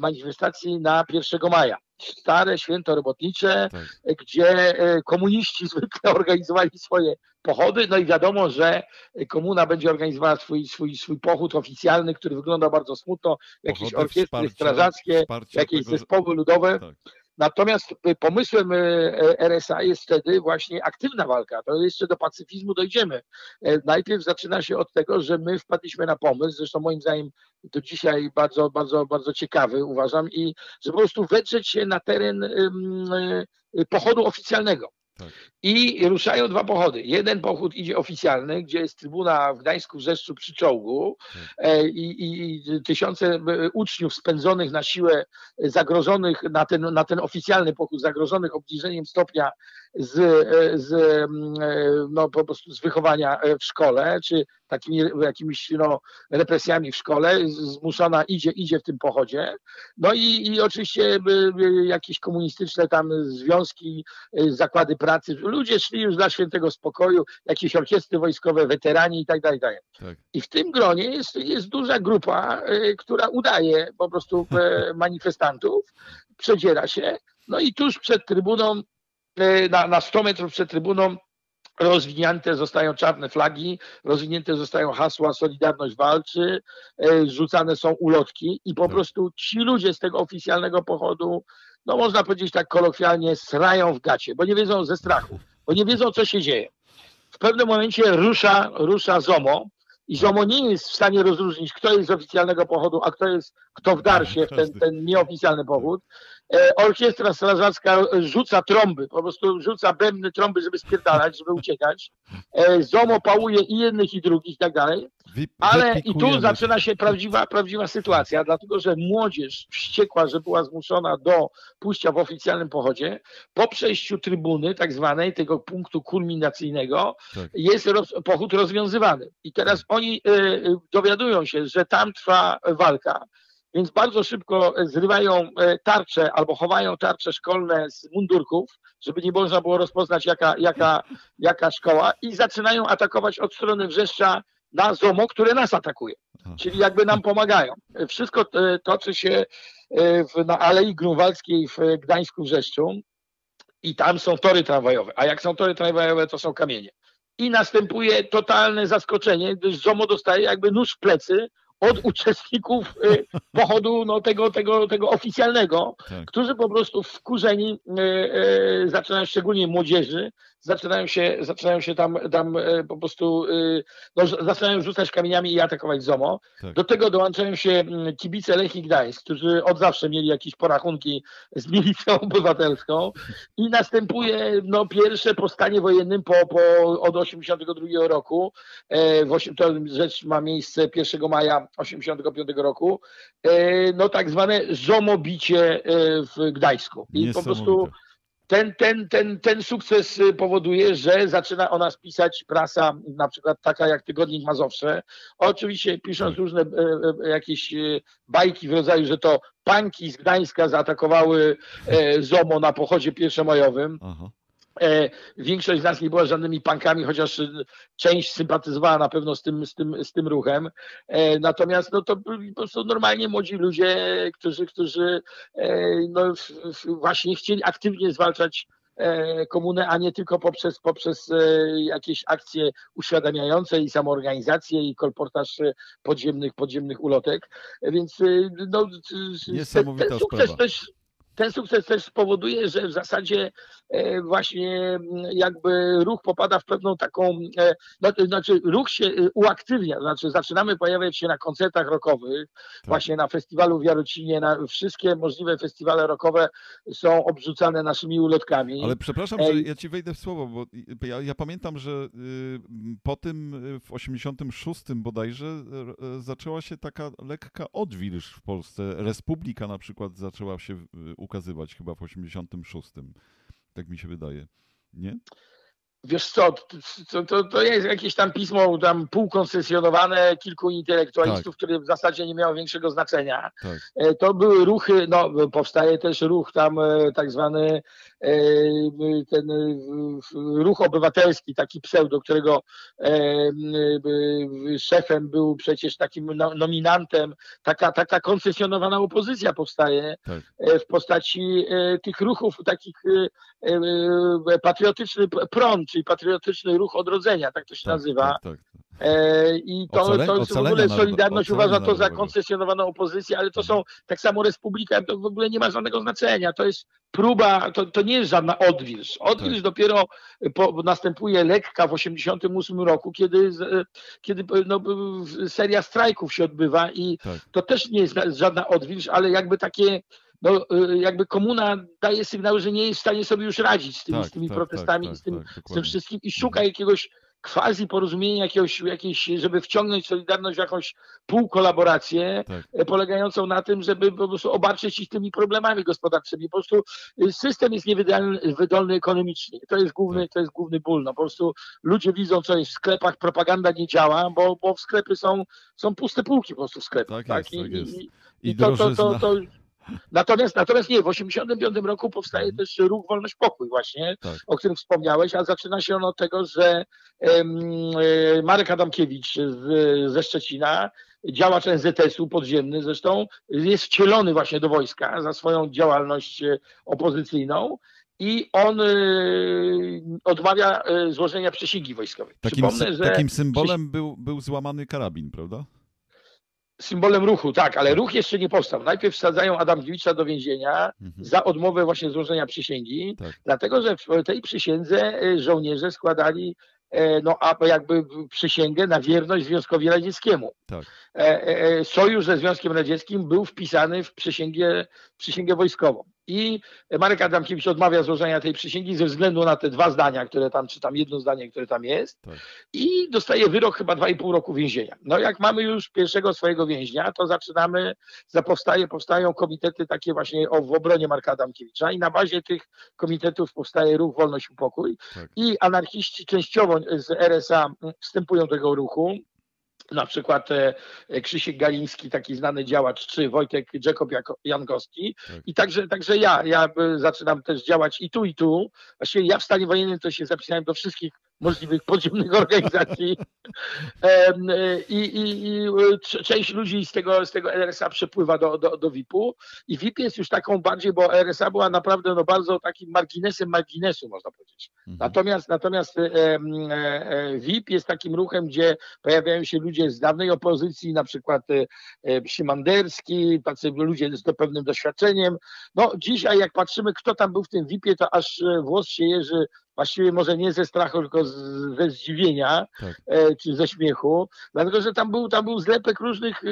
S9: manifestacji na 1 maja stare święto robotnicze, tak. gdzie e, komuniści zwykle organizowali swoje pochody, no i wiadomo, że komuna będzie organizowała swój, swój, swój pochód oficjalny, który wygląda bardzo smutno, jakieś Pochody, orkiestry wsparcia, strażackie, wsparcia jakieś tego, zespoły ludowe. Tak. Natomiast pomysłem e, e, RSA jest wtedy właśnie aktywna walka. To jeszcze do pacyfizmu dojdziemy. E, najpierw zaczyna się od tego, że my wpadliśmy na pomysł, zresztą moim zdaniem do dzisiaj bardzo, bardzo, bardzo ciekawy uważam, i że po prostu wedrzeć się na teren pochodu oficjalnego. Tak. I ruszają dwa pochody. Jeden pochód idzie oficjalny, gdzie jest trybuna w Gdańsku w Rzeszczu przy czołgu tak. E, i, i, tysiące e, uczniów spędzonych na siłę, zagrożonych na ten, na ten oficjalny pochód, zagrożonych obniżeniem stopnia z, e, z, no, po prostu z wychowania w szkole, czy takimi jakimiś no, represjami w szkole, zmuszona idzie, idzie w tym pochodzie. No i, i oczywiście jakieś komunistyczne tam związki, zakłady pracy, ludzie szli już dla świętego spokoju, jakieś orkiestry wojskowe, weterani i tak dalej. Tak. I w tym gronie jest, jest duża grupa, y, która udaje po prostu y, manifestantów, przedziera się, no i tuż przed trybuną, y, na, na 100 metrów przed trybuną rozwinięte zostają czarne flagi, rozwinięte zostają hasła Solidarność walczy, rzucane są ulotki i po tak. prostu ci ludzie z tego oficjalnego pochodu, no można powiedzieć tak kolokwialnie, srają w gacie, bo nie wiedzą ze strachu bo nie wiedzą, co się dzieje. W pewnym momencie rusza, rusza ZOMO i ZOMO nie jest w stanie rozróżnić, kto jest z oficjalnego pochodu, a kto jest, kto wdarł się w ten, ten nieoficjalny powód. E, orkiestra strażacka rzuca trąby, po prostu rzuca bębny trąby, żeby spierdalać, żeby uciekać. E, ZOMO pałuje i jednych, i drugich i tak dalej. Ale i tu zaczyna się prawdziwa, prawdziwa sytuacja, dlatego że młodzież wściekła, że była zmuszona do pójścia w oficjalnym pochodzie, po przejściu trybuny, tak zwanej, tego punktu kulminacyjnego, tak. jest roz, pochód rozwiązywany. I teraz oni y, y, dowiadują się, że tam trwa walka, więc bardzo szybko zrywają tarcze albo chowają tarcze szkolne z mundurków, żeby nie można było rozpoznać jaka, jaka, jaka szkoła i zaczynają atakować od strony Wrzeszcza na ZOMO, które nas atakuje. Czyli jakby nam pomagają. Wszystko e, toczy się e, w, na Alei Grunwaldzkiej w Gdańsku Wrzeszczu i tam są tory tramwajowe. A jak są tory tramwajowe, to są kamienie. I następuje totalne zaskoczenie, gdyż ZOMO dostaje jakby nóż w plecy od uczestników y, pochodu no, tego, tego, tego oficjalnego, tak. którzy po prostu wkurzeni y, y, zaczynają, szczególnie młodzieży, zaczynają się, zaczynają się tam, tam po prostu no, zaczynają rzucać kamieniami i atakować ZOMO. Tak. Do tego dołączają się kibice Lechii Gdańsk, którzy od zawsze mieli jakieś porachunki z milicją obywatelską i następuje no, pierwsze powstanie wojennym po, po, od 1982 roku. E, w, to rzecz ma miejsce 1 maja 85 roku, e, no tak zwane zomobicie e, w Gdańsku. I po prostu ten, ten, ten, ten sukces powoduje, że zaczyna o nas pisać prasa, na przykład taka jak Tygodnik Mazowsze. Oczywiście pisząc tak. różne e, jakieś bajki w rodzaju, że to panki z Gdańska zaatakowały ZOMO na pochodzie pierwszomajowym. Aha. E, większość z nas nie była żadnymi pankami, chociaż część sympatyzowała na pewno z tym, z tym, z tym ruchem. E, natomiast no to byli po prostu normalnie młodzi ludzie, którzy, którzy e, no, właśnie chcieli aktywnie zwalczać komunę, a nie tylko poprzez, poprzez jakieś akcje uświadamiające i samoorganizację i kolportaż podziemnych, podziemnych ulotek. Więc no,
S1: Niesamowita ten sukces sprawa. też
S9: ten sukces też spowoduje, że w zasadzie e, właśnie mm, jakby ruch popada w pewną taką, e, no, znaczy ruch się e, uaktywnia, znaczy zaczynamy pojawiać się na koncertach rockowych, tak. właśnie na festiwalu w Jarocinie, na wszystkie możliwe festiwale rockowe są obrzucane naszymi ulotkami.
S1: Ale przepraszam, że ja ci wejdę w słowo, bo ja, ja pamiętam, że y, po tym w 86 bodajże zaczęła się taka lekka odwilż w Polsce. Republika na przykład zaczęła się ukazywać chyba w 86. Tak mi się wydaje. Nie?
S9: Wiesz co, to, to, to jest jakieś tam pismo tam półkoncesjonowane kilku intelektualistów, tak. które w zasadzie nie miało większego znaczenia. Tak. E, to były ruchy, no powstaje też ruch tam e, tak zwany ten ruch obywatelski, taki pseudo, którego szefem był przecież takim no, nominantem, taka, taka koncesjonowana opozycja powstaje tak. w postaci tych ruchów takich patriotyczny prąd, czyli patriotyczny ruch odrodzenia, tak to się tak, nazywa. Tak, tak. E, I to, Ocale, to jest w ogóle Solidarność uważa to za koncesjonowaną opozycję, ale to są tak samo Republika, to w ogóle nie ma żadnego znaczenia. To jest próba, to, to nie jest żadna odwilż. Odwilż tak. dopiero po, następuje lekka w 88 roku, kiedy, kiedy no, seria strajków się odbywa i tak. to też nie jest żadna odwilż, ale jakby takie no, jakby komuna daje sygnały, że nie jest w stanie sobie już radzić z tymi, tak, z tymi tak, protestami, tak, z, tym, tak, z tym wszystkim i szuka jakiegoś quasi porozumienia, jakiegoś, jakieś, żeby wciągnąć Solidarność w jakąś półkolaborację tak. E, polegającą na tym, żeby po prostu obarczyć ich tymi problemami gospodarczymi. Po prostu y, system jest niewydolny ekonomicznie. To jest główny, tak. to jest główny ból. No, po prostu ludzie widzą, co jest w sklepach, propaganda nie działa, bo, bo w sklepy są, są puste półki po prostu w sklepach.
S1: Tak, tak? Jest, I, tak jest.
S9: I, i, i to, to, to, to Natomiast, natomiast nie, w 1985 roku powstaje mhm. też ruch Wolność Pokój właśnie, tak. o którym wspomniałeś, a zaczyna się on od tego, że um, Marek Adamkiewicz z, ze Szczecina, działacz NZS-u podziemny zresztą, jest wcielony właśnie do wojska za swoją działalność e, opozycyjną i on y, odmawia złożenia przysięgi wojskowej.
S1: Takim, Przypomnę, że takim symbolem był, był złamany karabin, prawda?
S9: Symbolem ruchu, tak, ale ruch jeszcze nie powstał. Najpierw wsadzają Adamkiewicza do więzienia mhm. za odmowę właśnie złożenia przysięgi, tak. dlatego że w tej przysiędze e, żołnierze składali e, no, a jakby przysięgę na wierność Związkowi Radzieckiemu. Tak. E, sojusz ze Związkiem Radzieckim był wpisany w przysięgę, przysięgę wojskową. I Marek Adamkiewicz odmawia złożenia tej przysięgi ze względu na te dwa zdania, które tam, czy tam jedno zdanie, które tam jest. Tak. I dostaje wyrok chyba 2,5 roku więzienia. No jak mamy już pierwszego swojego więźnia, to zaczynamy, zapowstaje, powstają komitety takie właśnie o, w obronie Marka Adamkiewicza i na bazie tych komitetów powstaje ruch Wolność i Pokój. Tak. I anarchiści częściowo z RSA wstępują do tego ruchu na przykład e, Krzysiek Galiński, taki znany działacz, czy Wojtek Jakob Jankowski. Tak. I także, także ja, ja e, zaczynam też działać i tu, i tu. Właściwie ja w stanie wojennym to się zapisałem do wszystkich możliwych podziemnych organizacji. E, I, i, I, część ludzi z tego, z tego RSA przepływa do, do, do VIP-u i VIP jest już taką bardziej, bo RSA była naprawdę no, bardzo takim marginesem marginesu, można powiedzieć. Mhm. Natomiast, natomiast e, e, VIP jest takim ruchem, gdzie pojawiają się ludzie z dawnej opozycji, na przykład e, Szymanderski, tacy ludzie z pewnym doświadczeniem. No dzisiaj jak patrzymy, kto tam był w tym VIP-ie, to aż włos się jeży właściwie może nie ze strachu, tylko z, ze zdziwienia tak. e, czy ze śmiechu, dlatego że tam był, tam był zlepek różnych e,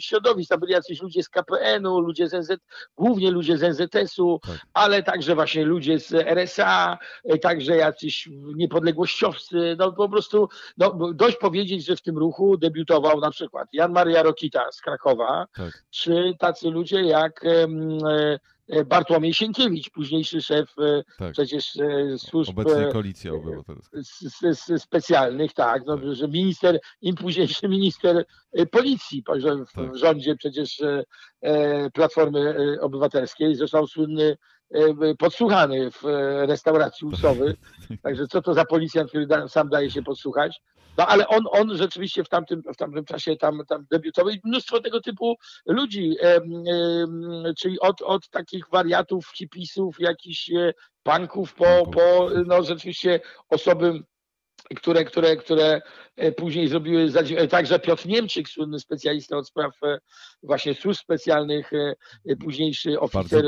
S9: środowisk, tam byli jacyś ludzie z KPN-u, ludzie z NZ, głównie ludzie z NZS-u, tak. ale także właśnie ludzie z RSA, e, także jacyś niepodległościowcy, no po prostu no, dość powiedzieć, że w tym ruchu debiutował na przykład Jan Maria Rokita z Krakowa, tak. czy tacy ludzie jak E, Bartłomiej Sienkiewicz, późniejszy szef e, tak. przecież e, służb
S1: Obecnej koalicji
S9: specjalnych, tak, no, tak. że minister, im późniejszy minister policji w tak. rządzie przecież Platformy Obywatelskiej, zresztą słynny podsłuchany w restauracji Usowy. Także co to za policjant, który sam daje się podsłuchać. No ale on, on rzeczywiście w tamtym, w tamtym czasie tam, tam debiutował i mnóstwo tego typu ludzi, e, e, czyli od, od takich wariatów, hipisów, jakichś e, punków po, po no rzeczywiście osoby które, które, które e, później zrobiły, e, także Piotr Niemczyk, słynny specjalista od spraw e, właśnie służb specjalnych, późniejszy oficer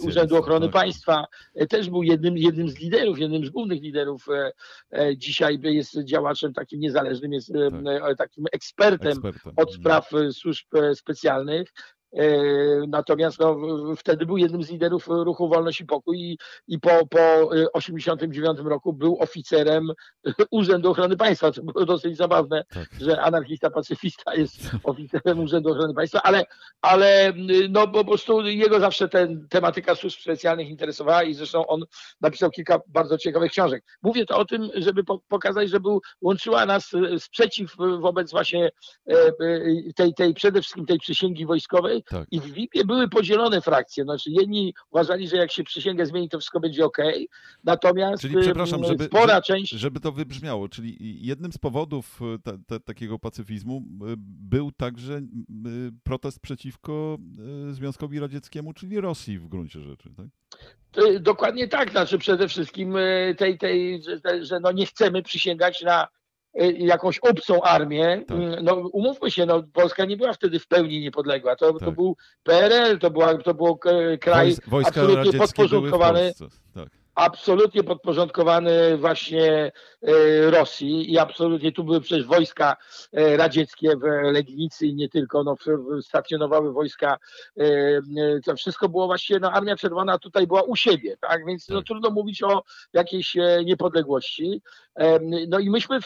S9: Urzędu Ochrony tak. Państwa, też był jednym, jednym z liderów, jednym z głównych liderów. Dzisiaj jest działaczem takim niezależnym, jest tak. takim ekspertem, ekspertem od spraw służb specjalnych. E, natomiast no, wtedy był jednym z liderów ruchu Wolność i Pokój i, i po, po 89 roku był oficerem Urzędu Ochrony Państwa, co było dosyć zabawne, tak. że anarchista, pacyfista jest oficerem Urzędu Ochrony Państwa, ale, ale no, po prostu jego zawsze ten, tematyka służb specjalnych interesowała i zresztą on napisał kilka bardzo ciekawych książek. Mówię to o tym, żeby pokazać, że był, łączyła nas sprzeciw wobec właśnie e, e, tej, tej przede wszystkim tej przysięgi wojskowej, tak. I w VIP-ie były podzielone frakcje. Znaczy jedni uważali, że jak się przysięgę zmieni, to wszystko będzie ok. Natomiast
S1: czyli, przepraszam, żeby, spora część... Żeby to wybrzmiało, czyli jednym z powodów e, te, te, takiego pacyfizmu e, był także protest przeciwko e, Związkowi Radzieckiemu, czyli Rosji w gruncie rzeczy, tak?
S9: Dokładnie tak, znaczy przede wszystkim tej, tej że, że no nie chcemy przysięgać na jakąś obcą armię. Tak. Mm, no umówmy się, no, Polska nie była wtedy w pełni niepodległa. To, tak. to był PRL, to, była, to był kraj Wojs absolutnie podporządkowany. Tak absolutnie podporządkowany właśnie e, Rosji i absolutnie tu były przecież wojska e, radzieckie w Legnicy i nie tylko, no, stacjonowały wojska, e, to wszystko było właściwie, no Armia Czerwona tutaj była u siebie, tak, więc no, tak. trudno mówić o jakiejś niepodległości. No i myśmy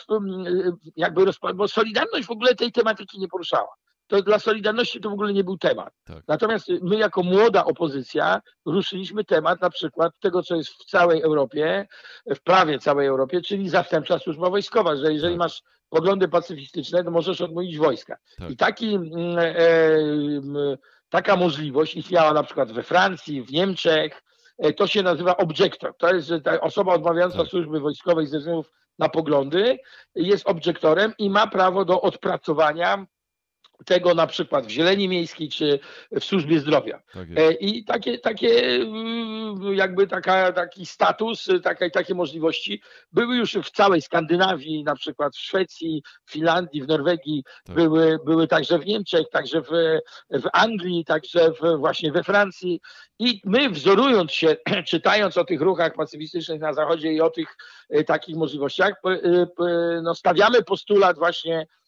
S9: jakby, bo Solidarność w ogóle tej tematyki nie poruszała to dla Solidarności to w ogóle nie był temat. Tak. Natomiast my jako młoda opozycja ruszyliśmy temat na przykład tego, co jest w całej Europie, w prawie całej Europie, czyli zastępcza służba wojskowa, że jeżeli tak. masz poglądy pacyfistyczne, to możesz odmówić wojska. Tak. I taki, mm, e, e, taka możliwość istniała na przykład we Francji, w Niemczech, e, to się nazywa objector. To jest ta osoba odmawiająca tak. służby wojskowej ze względów na poglądy, jest objektorem i ma prawo do odpracowania tego na przykład w zieleni miejskiej czy w służbie zdrowia. Tak e, I takie, takie mm, jakby taka, taki status, takie, takie możliwości były już w całej Skandynawii, na przykład w Szwecji, w Finlandii, w Norwegii, tak. były, były także w Niemczech, także w, w Anglii, także w, właśnie we Francji. I my wzorując się, czytając o tych ruchach pacyfistycznych na Zachodzie i o tych e, takich możliwościach, no, stawiamy postulat właśnie E,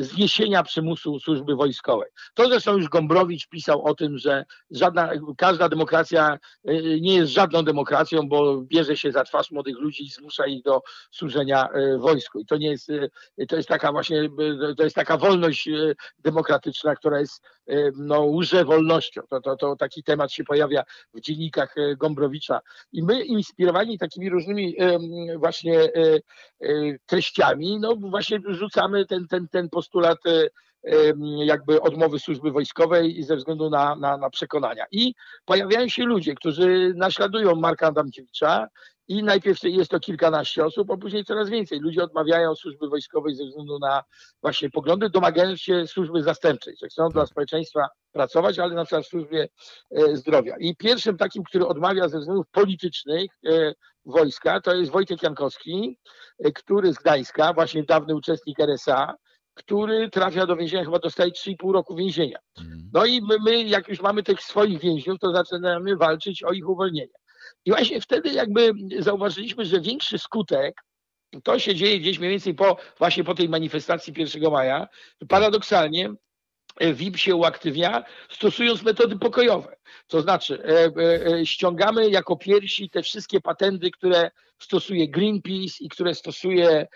S9: zniesienia przymusu służby wojskowej. To zresztą już Gombrowicz pisał o tym, że żadna, każda demokracja e, nie jest żadną demokracją, bo bierze się za twarz młodych ludzi i zmusza ich do służenia e, wojsku. I to nie jest, to jest taka właśnie, to jest taka wolność demokratyczna, która jest, no, łże wolnością. To, to, to taki temat się pojawia w dziennikach Gombrowicza. I my inspirowani takimi różnymi właśnie treściami, no właśnie rzucamy ten, ten, ten postulat e, jakby odmowy służby wojskowej i ze względu na, na, na przekonania. I pojawiają się ludzie, którzy naśladują Marka Adamkiewicza i najpierw jest to kilkanaście osób, a później coraz więcej. Ludzie odmawiają służby wojskowej ze względu na właśnie poglądy, domagając się służby zastępczej, że chcą dla społeczeństwa pracować, ale na przykład w służbie e, zdrowia. I pierwszym takim, który odmawia ze względów politycznych e, wojska, to jest Wojtek Jankowski, e, który z Gdańska, właśnie dawny uczestnik RSA, który trafia do więzienia, chyba dostaje 3,5 roku więzienia. Mhm. No i my, my, jak już mamy tych swoich więźniów, to zaczynamy walczyć o ich uwolnienie. I właśnie wtedy jakby zauważyliśmy, że większy skutek to się dzieje gdzieś mniej więcej po, właśnie po tej manifestacji 1 maja. Paradoksalnie WIP się uaktywnia, stosując metody pokojowe. To znaczy, e, e, e, ściągamy jako pierwsi te wszystkie patenty, które stosuje Greenpeace i które stosuje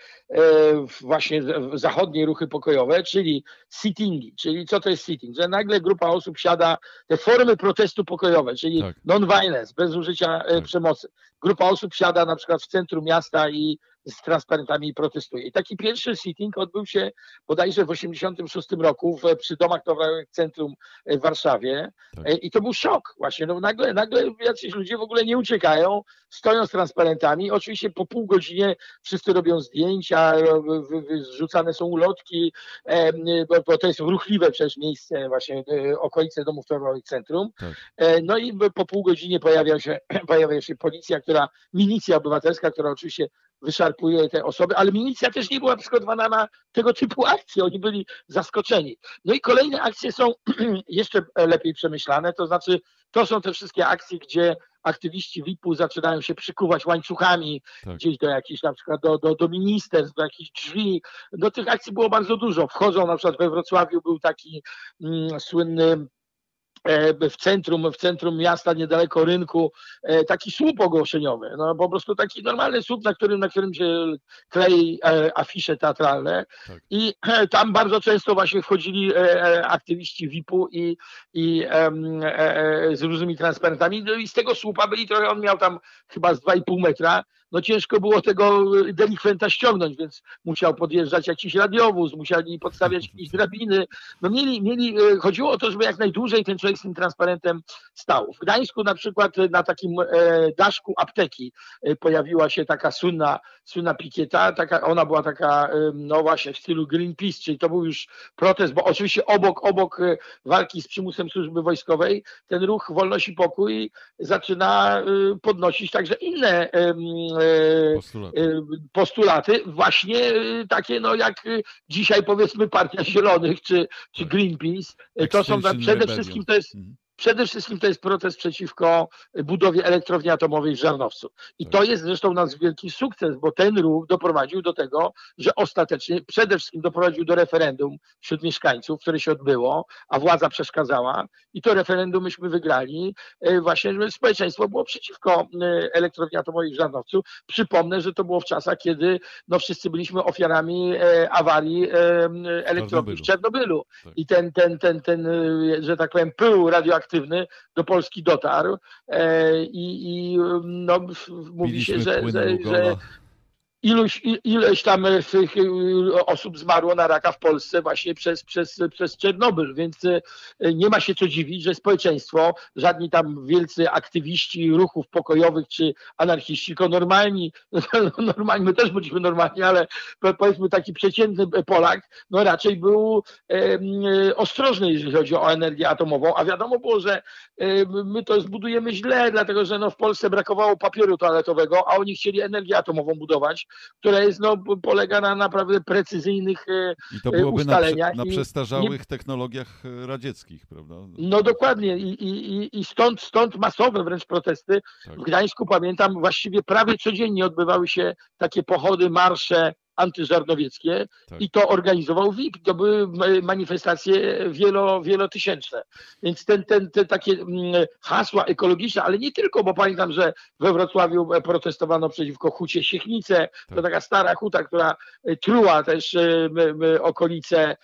S9: właśnie zachodnie ruchy pokojowe, czyli sittingi. Czyli co to jest sitting? Że nagle grupa osób siada, te formy protestu pokojowe, czyli tak. non-violence, bez użycia tak. przemocy. Grupa osób siada na przykład w centrum miasta i z transparentami protestuje. I taki pierwszy sitting odbył się bodajże w 1986 roku w, przy domach towarowych centrum w Warszawie. Tak. I to był szok właśnie. No nagle, nagle jacyś ludzie w ogóle nie uciekają, stoją z transparentami. Oczywiście po pół godzinie wszyscy robią zdjęcia, zrzucane są ulotki, bo, bo to jest ruchliwe przecież miejsce, właśnie e, okolice domów towarowych centrum. Tak. E, no i po pół godzinie pojawia się, pojawia się policja, która, milicja obywatelska, która oczywiście wyszarpuje te osoby, ale milicja też nie była przygotowana na tego typu akcje, oni byli zaskoczeni. No i kolejne akcje są jeszcze lepiej przemyślane, to znaczy to są te wszystkie akcje, gdzie aktywiści VIP-u zaczynają się przykuwać łańcuchami tak. gdzieś do jakichś, na przykład do, do, do ministerstw, do jakichś drzwi. No tych akcji było bardzo dużo. Wchodzą na przykład we Wrocławiu był taki mm, słynny E, w centrum, w centrum miasta, niedaleko rynku, e, taki słup ogłoszeniowy. No po prostu taki normalny słup, na którym, na którym się klei e, afisze teatralne. Tak. I tam bardzo często właśnie wchodzili aktywiści VIP-u i, i z różnymi transparentami. No i z tego słupa byli trochę, on miał tam chyba z 2,5 metra no ciężko było tego delikwenta ściągnąć, więc musiał podjeżdżać jakiś radiowóz, musieli podstawiać jakieś drabiny. No mieli, mieli, e, chodziło o to, żeby jak najdłużej ten człowiek z tym transparentem stał. W Gdańsku na przykład na takim e, daszku apteki pojawiła się taka słynna, słynna pikieta, taka, ona była taka, no właśnie w stylu Greenpeace, czyli to był już protest, bo oczywiście obok, obok walki z przymusem służby wojskowej, ten ruch Wolność i Pokój zaczyna podnosić także inne postulaty. E, postulaty, właśnie e, takie no jak e, dzisiaj powiedzmy Partia Zielonych czy, czy Greenpeace, to są przede wszystkim to jest mhm. Przede wszystkim to jest protest przeciwko budowie elektrowni atomowej w Żarnowcu. I to tak. jest zresztą nasz wielki sukces, bo ten ruch doprowadził do tego, że ostatecznie przede wszystkim doprowadził do referendum wśród mieszkańców, które się odbyło, a władza przeszkadzała. I to referendum myśmy wygrali. E, właśnie że społeczeństwo było przeciwko e, elektrowni atomowej w Żarnowcu. Przypomnę, że to było w czasach, kiedy no, wszyscy byliśmy ofiarami e, awarii elektrowni w Czernobylu. Tak. I ten, ten, ten, ten, że tak powiem, pył radioaktywny aktywny do Polski dotarł e, i, i no, mówi się, że, że, że iluś, ileś tam e, e, osób zmarło na raka w Polsce właśnie przez, przez, przez Czernobyl, więc e, nie ma się co dziwić, że społeczeństwo, żadni tam wielcy aktywiści ruchów pokojowych czy anarchiści, tylko normalni, normalni, my też byliśmy normalni, ale powiedzmy taki przeciętny Polak, no raczej był ostrożny, jeżeli chodzi o energię atomową, a wiadomo było, że my to zbudujemy źle, dlatego że no, w Polsce brakowało papieru toaletowego, a oni chcieli energię atomową budować, która jest, no, polega na naprawdę precyzyjnych e,
S1: I to byłoby ustaleniach. Na, na przestarzałych nie... technologiach e, radzieckich, prawda?
S9: No dokładnie i, i, i stąd, stąd masowe wręcz protesty. Tak. W Gdańsku pamiętam właściwie prawie codziennie odbywały się takie pochody, marsze antyżarnowieckie tak. i to organizował WIP. To były manifestacje wielo, wielotysięczne. Więc ten, ten, te takie mm, hasła ekologiczne, ale nie tylko, bo pamiętam, że we Wrocławiu protestowano przeciwko hucie Siechnice. Tak. To taka stara huta, która truła też okolice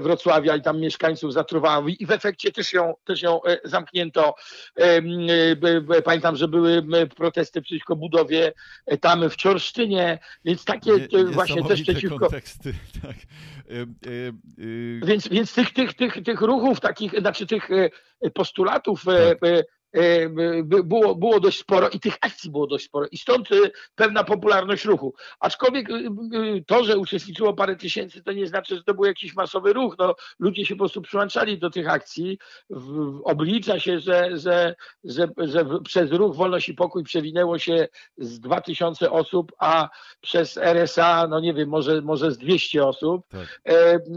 S9: Wrocławia i tam mieszkańców zatruwała i w efekcie też ją, też ją e, zamknięto. Pamiętam, że były protesty przeciwko budowie e, tam w Czorsztynie, więc takie nie, właśnie też przeciwko... konteksty, tak. Więc, więc tych, tych, tych, tych ruchów, takich, znaczy tych e, postulatów tak E, było, było dość sporo i tych akcji było dość sporo i stąd e, pewna popularność ruchu. Aczkolwiek e, to, że uczestniczyło parę tysięcy, to nie znaczy, że to był jakiś masowy ruch. No, ludzie się po prostu przyłączali do tych akcji. Oblicza się, że, że, że, że przez ruch Wolność i Pokój przewinęło się z 2000 osób, a przez RSA, no nie wiem, może, może z 200 osób. Tak.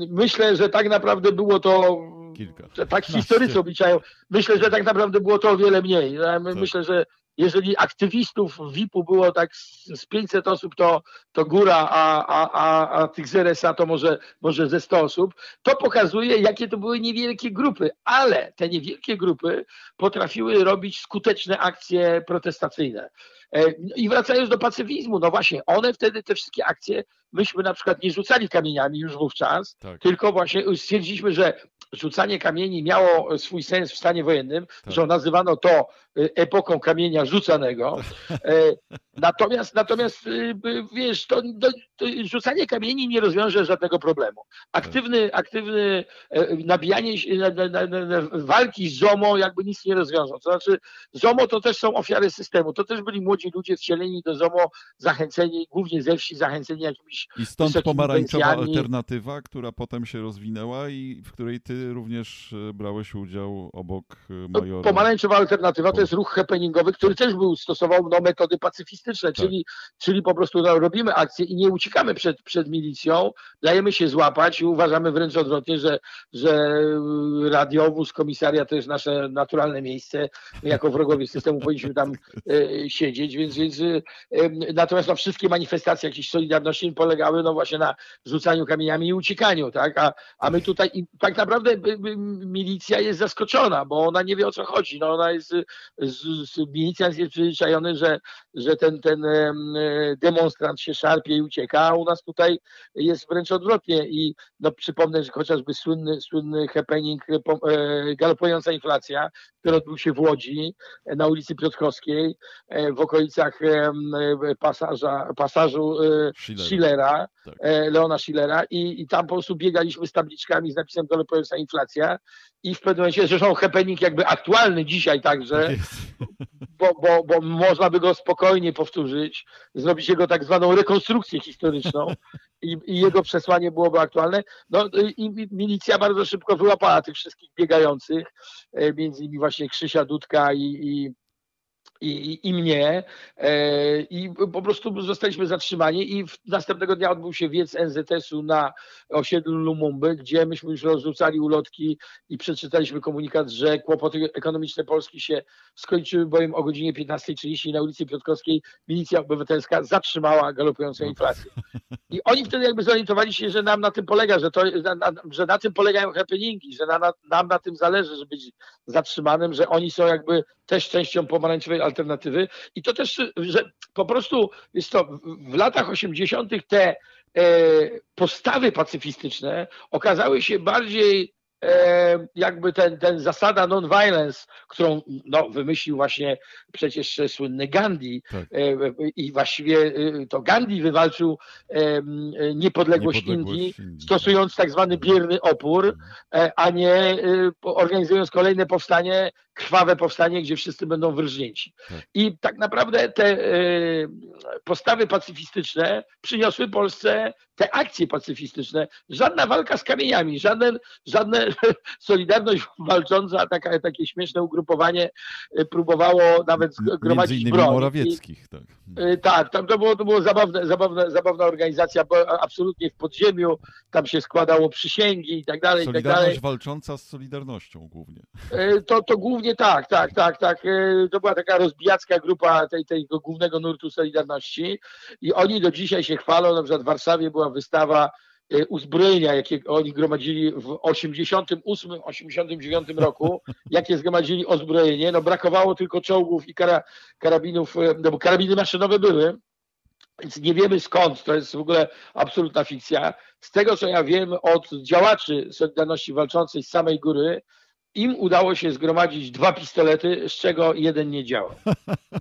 S9: Myślę, że tak naprawdę było to Kilka. Tak historycy obliczają. Myślę, że tak naprawdę było to wiele mniej. Tak. Myślę, że jeżeli aktywistów VIP-u było tak z 500 osób, to, to góra, a, a, a, a tych z RSA to może, może ze 100 osób, to pokazuje, jakie to były niewielkie grupy, ale te niewielkie grupy potrafiły robić skuteczne akcje protestacyjne. E, I wracając do pacyfizmu, no właśnie, one wtedy, te wszystkie akcje, myśmy na przykład nie rzucali kamieniami już wówczas, tak. tylko właśnie stwierdziliśmy, że rzucanie kamieni miało swój sens w stanie wojennym, tak. że nazywano to epoką kamienia rzucanego. E, natomiast, natomiast y, wiesz, to, to, to rzucanie kamieni nie rozwiąże żadnego problemu. Aktywny, aktywny e, nabijanie na, na, na, walki z ZOMO jakby nic nie rozwiążą. To znaczy ZOMO to też są ofiary systemu, to też byli młodzi ludzie wcieleni do ZOMO, zachęceni, głównie ze wsi, zachęceni jakimiś
S1: I stąd pomarańczowa alternatywa, która potem się rozwinęła i w której ty również e, brałeś udział obok e, majora.
S9: Pomarańczowa alternatywa to jest ruch happeningowy, który też był, stosował no, metody pacyfistyczne, tak. czyli, czyli po prostu no, robimy akcję i nie uciekamy przed, przed milicją, dajemy się złapać i uważamy wręcz odwrotnie, że, że radiowóz, komisaria to jest nasze naturalne miejsce. My jako wrogowie systemu powinniśmy tam e, siedzieć, więc, więc e, natomiast no, wszystkie manifestacje jakiejś Solidarności polegały no właśnie na rzucaniu kamieniami i uciekaniu, tak? A, a my tutaj i tak naprawdę milicja jest zaskoczona, bo ona nie wie o co chodzi. No ona jest, milicjant jest przyzwyczajony, że, że ten, ten demonstrant się szarpie i ucieka, a u nas tutaj jest wręcz odwrotnie i no przypomnę, że chociażby słynny, słynny happening, e, e, galopująca inflacja, który odbył się w Łodzi e, na ulicy Piotrkowskiej w okolicach pasaża, pasażu Schillera, tak. Leona Schillera i, i tam po prostu biegaliśmy z tabliczkami z napisem galopująca inflacja i w pewnym momencie, zresztą happening jakby aktualny dzisiaj także, tak bo, bo, bo można by go spokojnie powtórzyć, zrobić jego tak zwaną rekonstrukcję historyczną i, i jego przesłanie byłoby aktualne. No i milicja bardzo szybko wyłapała tych wszystkich biegających, e, między innymi właśnie Krzysia Dudka i, i i, i mnie e, i po prostu zostaliśmy zatrzymani i następnego dnia odbył się wiec NZS-u na osiedlu Lumumby, gdzie myśmy już rozrzucali ulotki i przeczytaliśmy komunikat, że kłopoty ekonomiczne Polski się skończyły, bowiem o godzinie 15.30 na ulicy Piotrkowskiej milicja obywatelska zatrzymała galopującą inflację. I oni wtedy jakby zorientowali się, że nam na tym polega, że, to, na, że na tym polegają happeningi, że na, nam na tym zależy, żeby być zatrzymanym, że oni są jakby też częścią pomarańczowej alternatywy. I to też, że po prostu jest to w latach 80. te e, postawy pacyfistyczne okazały się bardziej E, jakby ten, ten zasada non-violence, którą no, wymyślił właśnie przecież słynny Gandhi tak. E, i właściwie to Gandhi wywalczył niepodległość, niepodległość Indii, Indii, stosując tak zwany bierny opór, a nie organizując kolejne powstanie, krwawe powstanie, gdzie wszyscy będą wyrżnięci. Tak. I tak naprawdę te postawy pacyfistyczne przyniosły Polsce te akcje pacyfistyczne. Żadna walka z kamieniami, żaden, żadne Solidarność walcząca, taka, takie śmieszne ugrupowanie e, próbowało nawet gromadzić
S1: Między broń. Morawieckich, tak.
S9: E, tak, tam to było, to było zabawne, zabawne, zabawna organizacja, bo absolutnie w podziemiu, tam się składało przysięgi i tak dalej.
S1: Solidarność
S9: tak dalej.
S1: walcząca z Solidarnością głównie.
S9: E, to, to głównie tak, tak, tak, tak. To była taka rozbijacka grupa tej, tego głównego nurtu Solidarności. I oni do dzisiaj się chwalą, na przykład w Warszawie była wystawa e, uzbrojenia, jakie oni gromadzili w 88, 89 roku, jakie zgromadzili uzbrojenie, no brakowało tylko czołgów i kara, karabinów, e, no bo karabiny maszynowe były, więc nie wiemy skąd, to jest w ogóle absolutna fikcja. Z tego co ja wiem od działaczy Solidarności Walczącej z samej góry, im udało się zgromadzić dwa pistolety, z czego jeden nie działał.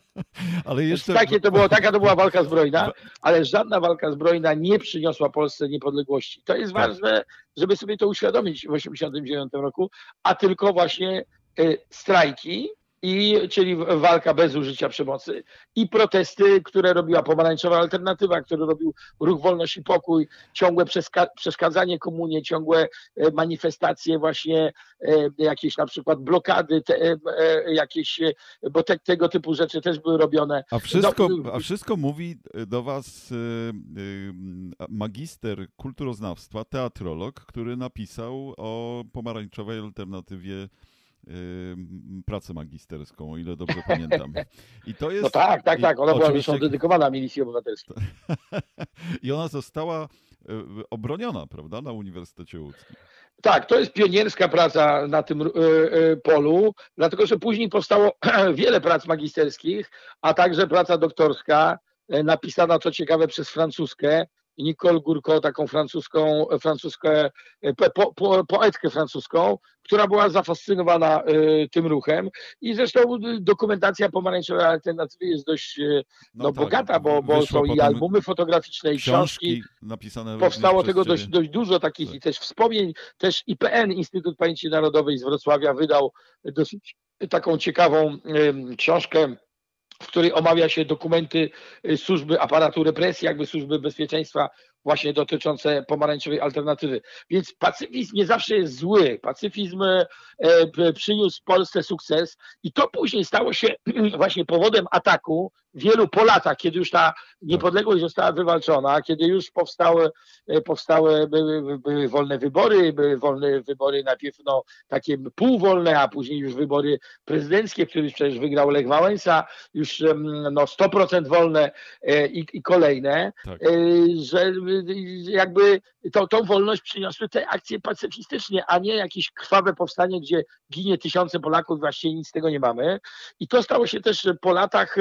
S9: ale jeszcze... Takie to było, taka to była walka zbrojna, ale żadna walka zbrojna nie przyniosła Polsce niepodległości. To jest tak. ważne, żeby sobie to uświadomić w 1989 roku, a tylko właśnie y, strajki, i, czyli walka bez użycia przemocy i protesty, które robiła pomarańczowa alternatywa, które robił Ruch Wolność i Pokój, ciągłe przeszkadzanie komunie, ciągłe e, manifestacje właśnie, e, jakieś na przykład blokady, te, e, jakieś, bo te, tego typu rzeczy też były robione.
S1: A wszystko, no, a wszystko mówi do was magister kulturoznawstwa, teatrolog, który napisał o pomarańczowej alternatywie pracę magisterską, o ile dobrze pamiętam.
S9: I to jest... No tak, tak, tak. Ona była zresztą dedykowana Milicji Obywatelskiej.
S1: I ona została e, obroniona, prawda, na Uniwersytecie Łódzkim.
S9: Tak, to jest pionierska praca na tym e, e, polu, dlatego że później powstało wiele prac magisterskich, a także praca doktorska, napisana, co ciekawe, przez francuskę, Nicole Gurko, taką francuską, francuską po, po, poetkę francuską, która była zafascynowana y, tym ruchem i zresztą dokumentacja pomarańczowej alternatywy jest dość y, no, no tak, bogata, bo, bo są i albumy fotograficzne, i książki. książki
S1: napisane
S9: Powstało tego dość, dość dużo takich tak. i też wspomnień. Też IPN, Instytut Pamięci Narodowej z Wrocławia wydał dosyć taką ciekawą y, książkę w której omawia się dokumenty y, służby aparatu represji, jakby służby bezpieczeństwa właśnie dotyczące pomarańczowej alternatywy. Więc pacyfizm nie zawsze jest zły. Pacyfizm e, przyniósł Polsce sukces i to później stało się właśnie powodem ataku wielu po latach, kiedy już ta niepodległość została wywalczona, kiedy już powstały, e, powstały były, były wolne wybory, były wolne wybory najpierw no, takie półwolne, a później już wybory prezydenckie, które przecież wygrał Lech Wałęsa, już no, 100% wolne e, i, i kolejne, tak. że jakby to, tą wolność przyniosły te akcje pacyfistycznie, a nie jakieś krwawe powstanie, gdzie ginie tysiące Polaków, właściwie nic z tego nie mamy. I to stało się też po latach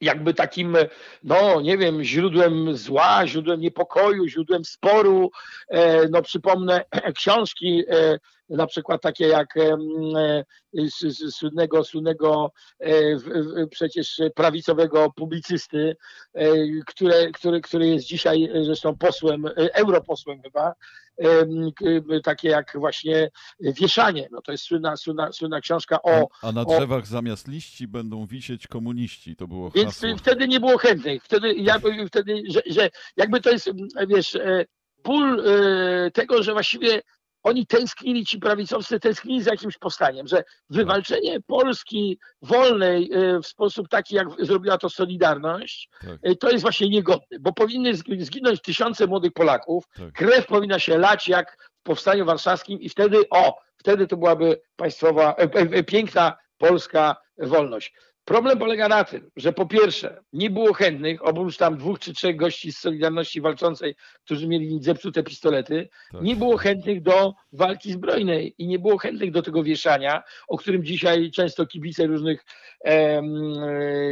S9: jakby takim, no nie wiem, źródłem zła, źródłem niepokoju, źródłem sporu. E, no przypomnę książki e, na przykład takie jak e, słynnego, słynnego przecież prawicowego publicysty, które, który, który jest dzisiaj zresztą posłem, europosłem chyba, takie jak właśnie wieszanie. No to jest słynna, słynna, słynna książka o...
S1: A na drzewach o... zamiast liści będą wisieć komuniści, to było
S9: Więc hasło. wtedy nie było chętnych. Wtedy, ja, wtedy że, że jakby to jest, wiesz, e, ból e, tego, że właściwie oni tęsknili, ci prawicowcy tęsknili za jakimś powstaniem, że wywalczenie Polski wolnej e, w sposób taki, jak zrobiła to Solidarność, tak. E, to jest właśnie niegodne, bo powinny zginąć tysiące młodych Polaków, tak. krew powinna się lać jak w Powstaniu Warszawskim i wtedy, o, wtedy to byłaby państwowa, e, piękna polska wolność. Problem polega na tym, że po pierwsze nie było chętnych, oprócz tam dwóch czy trzech gości z Solidarności Walczącej, którzy mieli zepsute pistolety, tak. nie było chętnych do walki zbrojnej i nie było chętnych do tego wieszania, o którym dzisiaj często kibice różnych e,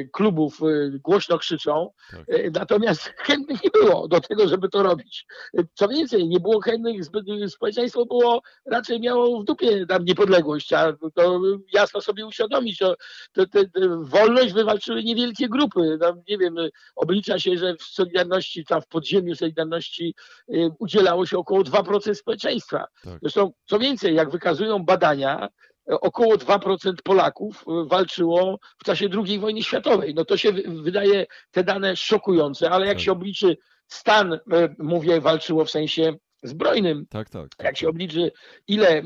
S9: klubów e, głośno krzyczą. Tak. E, natomiast chętnych nie było do tego, żeby to robić. Co więcej, nie było chętnych, społeczeństwo było, raczej miało w dupie tam niepodległość, a to jasno sobie uświadomić, to, to, to wolność wywalczyły niewielkie grupy. No, nie wiem, oblicza się, że w Solidarności, tam w podziemiu Solidarności y, udzielało się około 2% społeczeństwa. Tak. Zresztą, co więcej, jak wykazują badania, około 2% Polaków y, walczyło w czasie II wojny światowej. No to się wydaje te dane szokujące, ale jak tak. się obliczy stan, y, mówię, walczyło w sensie zbrojnym.
S1: Tak, tak, tak.
S9: Jak się obliczy, ile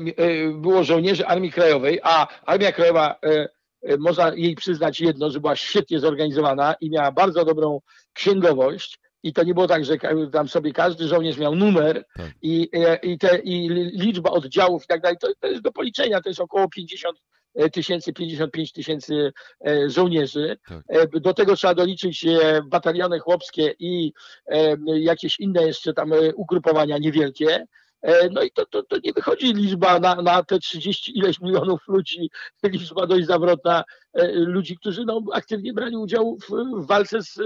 S9: było żołnierzy Armii Krajowej, a Armia Krajowa można jej przyznać jedno, że była świetnie zorganizowana i miała bardzo dobrą księgowość. I to nie było tak, że tam sobie każdy żołnierz miał numer tak. i, e, i, te, i liczba oddziałów i tak dalej. To, to jest do policzenia, to jest około 50 tysięcy, 55 tysięcy żołnierzy. Tak. Do tego trzeba doliczyć bataliony chłopskie i jakieś inne jeszcze tam ugrupowania niewielkie. E, no i to, to, to nie wychodzi liczba na, na te 30 ileś milionów ludzi, liczba dość zawrotna e, ludzi, którzy no, aktywnie brali udział w, w walce z e,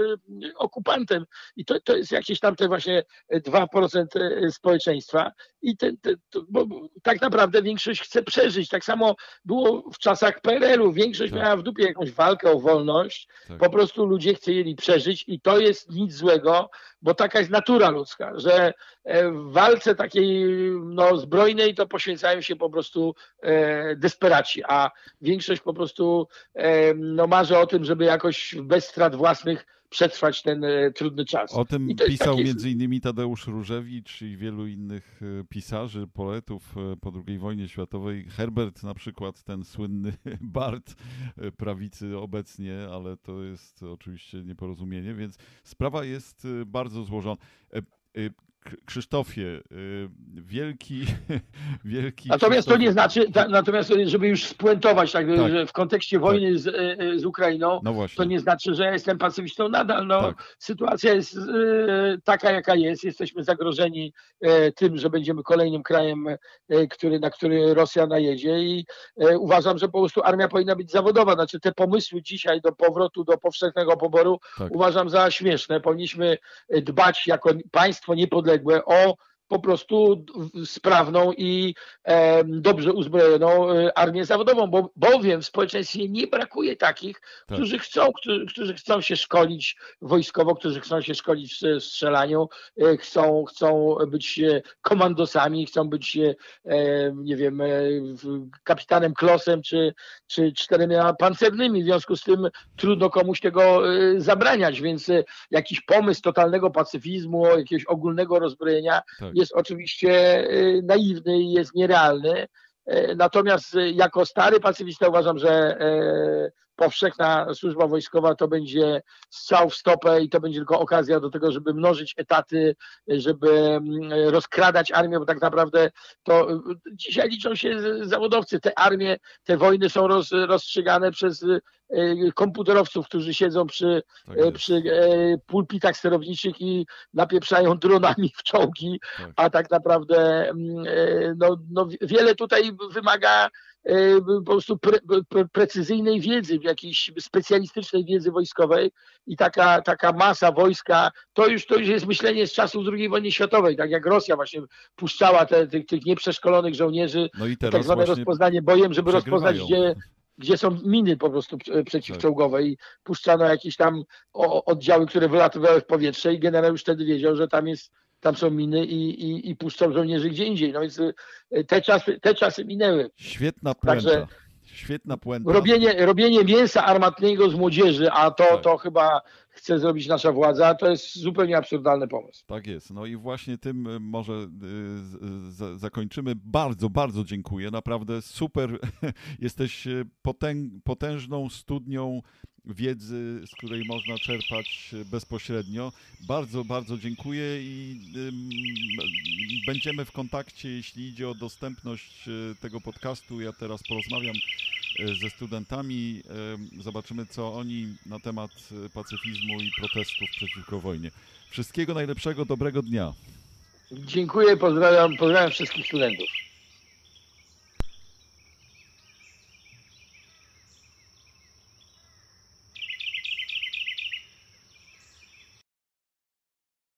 S9: okupantem. I to, to jest jakieś tam te właśnie 2% społeczeństwa. I ten, ten, to, bo tak naprawdę większość chce przeżyć. Tak samo było w czasach PRL-u. Większość tak. miała w dupie jakąś walkę o wolność. Tak. Po prostu ludzie chcieli przeżyć i to jest nic złego, bo taka jest natura ludzka, że w walce takiej no, zbrojnej to poświęcają się po prostu e, desperaci, a większość po prostu e, no, marzy o tym, żeby jakoś bez strat własnych przetrwać ten e, trudny czas.
S1: O tym pisał takie... między innymi Tadeusz Różewicz i wielu innych e, pisarzy, poetów e, po II wojnie światowej. Herbert na przykład, ten słynny Bart prawicy obecnie, ale to jest oczywiście nieporozumienie, więc sprawa jest bardzo złożona. Krzysztofie, y, wielki, wielki.
S9: Natomiast to nie znaczy, natomiast żeby już spuentować, tak, tak. że w kontekście tak. wojny tak. z, y, z Ukrainą, no to nie znaczy, że ja jestem pacyfistą nadal. No, tak. Sytuacja jest y, taka, jaka jest. Jesteśmy zagrożeni tym, że będziemy kolejnym krajem, który, na który Rosja najedzie i uważam, że po prostu armia powinna być zawodowa. Znaczy te pomysły dzisiaj do powrotu do powszechnego poboru tak. uważam za śmieszne. Powinniśmy dbać jako państwo niepodległe niepodległe o po prostu sprawną i e, dobrze uzbrojoną e, armię zawodową, bo, bowiem w społeczeństwie nie brakuje takich, tak. którzy chcą, którzy, którzy, chcą się szkolić wojskowo, którzy chcą się szkolić w strzelaniu, e, chcą, chcą być e, komandosami, chcą być, e, nie wiem, kapitanem Klosem czy, czy czterema pancernymi. W związku z tym trudno komuś tego zabraniać, więc jakiś pomysł totalnego pacyfizmu, jakiegoś ogólnego rozbrojenia tak jest oczywiście y, naiwny i jest nierealny. Y, natomiast jako stary pacyfista uważam, że y, powszechna służba wojskowa to będzie strzał w stopę i to będzie tylko okazja do tego, żeby mnożyć etaty, żeby mm, rozkradać armię, bo tak naprawdę to dzisiaj liczą się zawodowcy. Te armie, te wojny są roz, rozstrzygane przez E, komputerowców, którzy siedzą przy, tak e, przy e, pulpitach sterowniczych i napieprzają dronami w czołgi, tak. a tak naprawdę mm, no, no wiele tutaj wymaga po prostu pre, pre, precyzyjnej wiedzy, jakiejś specjalistycznej wiedzy wojskowej i taka, taka masa wojska, to już, to już jest myślenie z czasów II wojny światowej, tak jak Rosja właśnie puszczała te, tych, tych nieprzeszkolonych żołnierzy, no i tak zwane rozpoznanie bojem, żeby rozpoznać, gdzie, gdzie są miny po prostu przeciwczołgowe i puszczano jakieś tam oddziały, które wylatywały w powietrze i generał już wtedy wiedział, że tam jest tam są miny i, i, i puszczą żołnierzy gdzie indziej. No więc y, te czasy, te czasy minęły.
S1: Świetna puenta. Także Świetna puenta.
S9: Robienie, robienie mięsa armatnego z młodzieży, a to, tak. to chyba chce zrobić nasza władza, to jest zupełnie absurdalny pomysł.
S1: Tak jest. No i właśnie tym y, może y, zakończymy. Bardzo, bardzo dziękuję. Naprawdę super. Jesteś potężną studnią wiedzy, z której można czerpać bezpośrednio. Bardzo, bardzo dziękuję i będziemy w kontakcie, jeśli idzie o dostępność tego podcastu. Ja teraz porozmawiam E, ze studentami. E, zobaczymy, co oni na temat e, pacyfizmu i protestów przeciwko wojnie. Wszystkiego najlepszego, dobrego dnia.
S9: Dziękuję, pozdrawiam, pozdrawiam wszystkich studentów.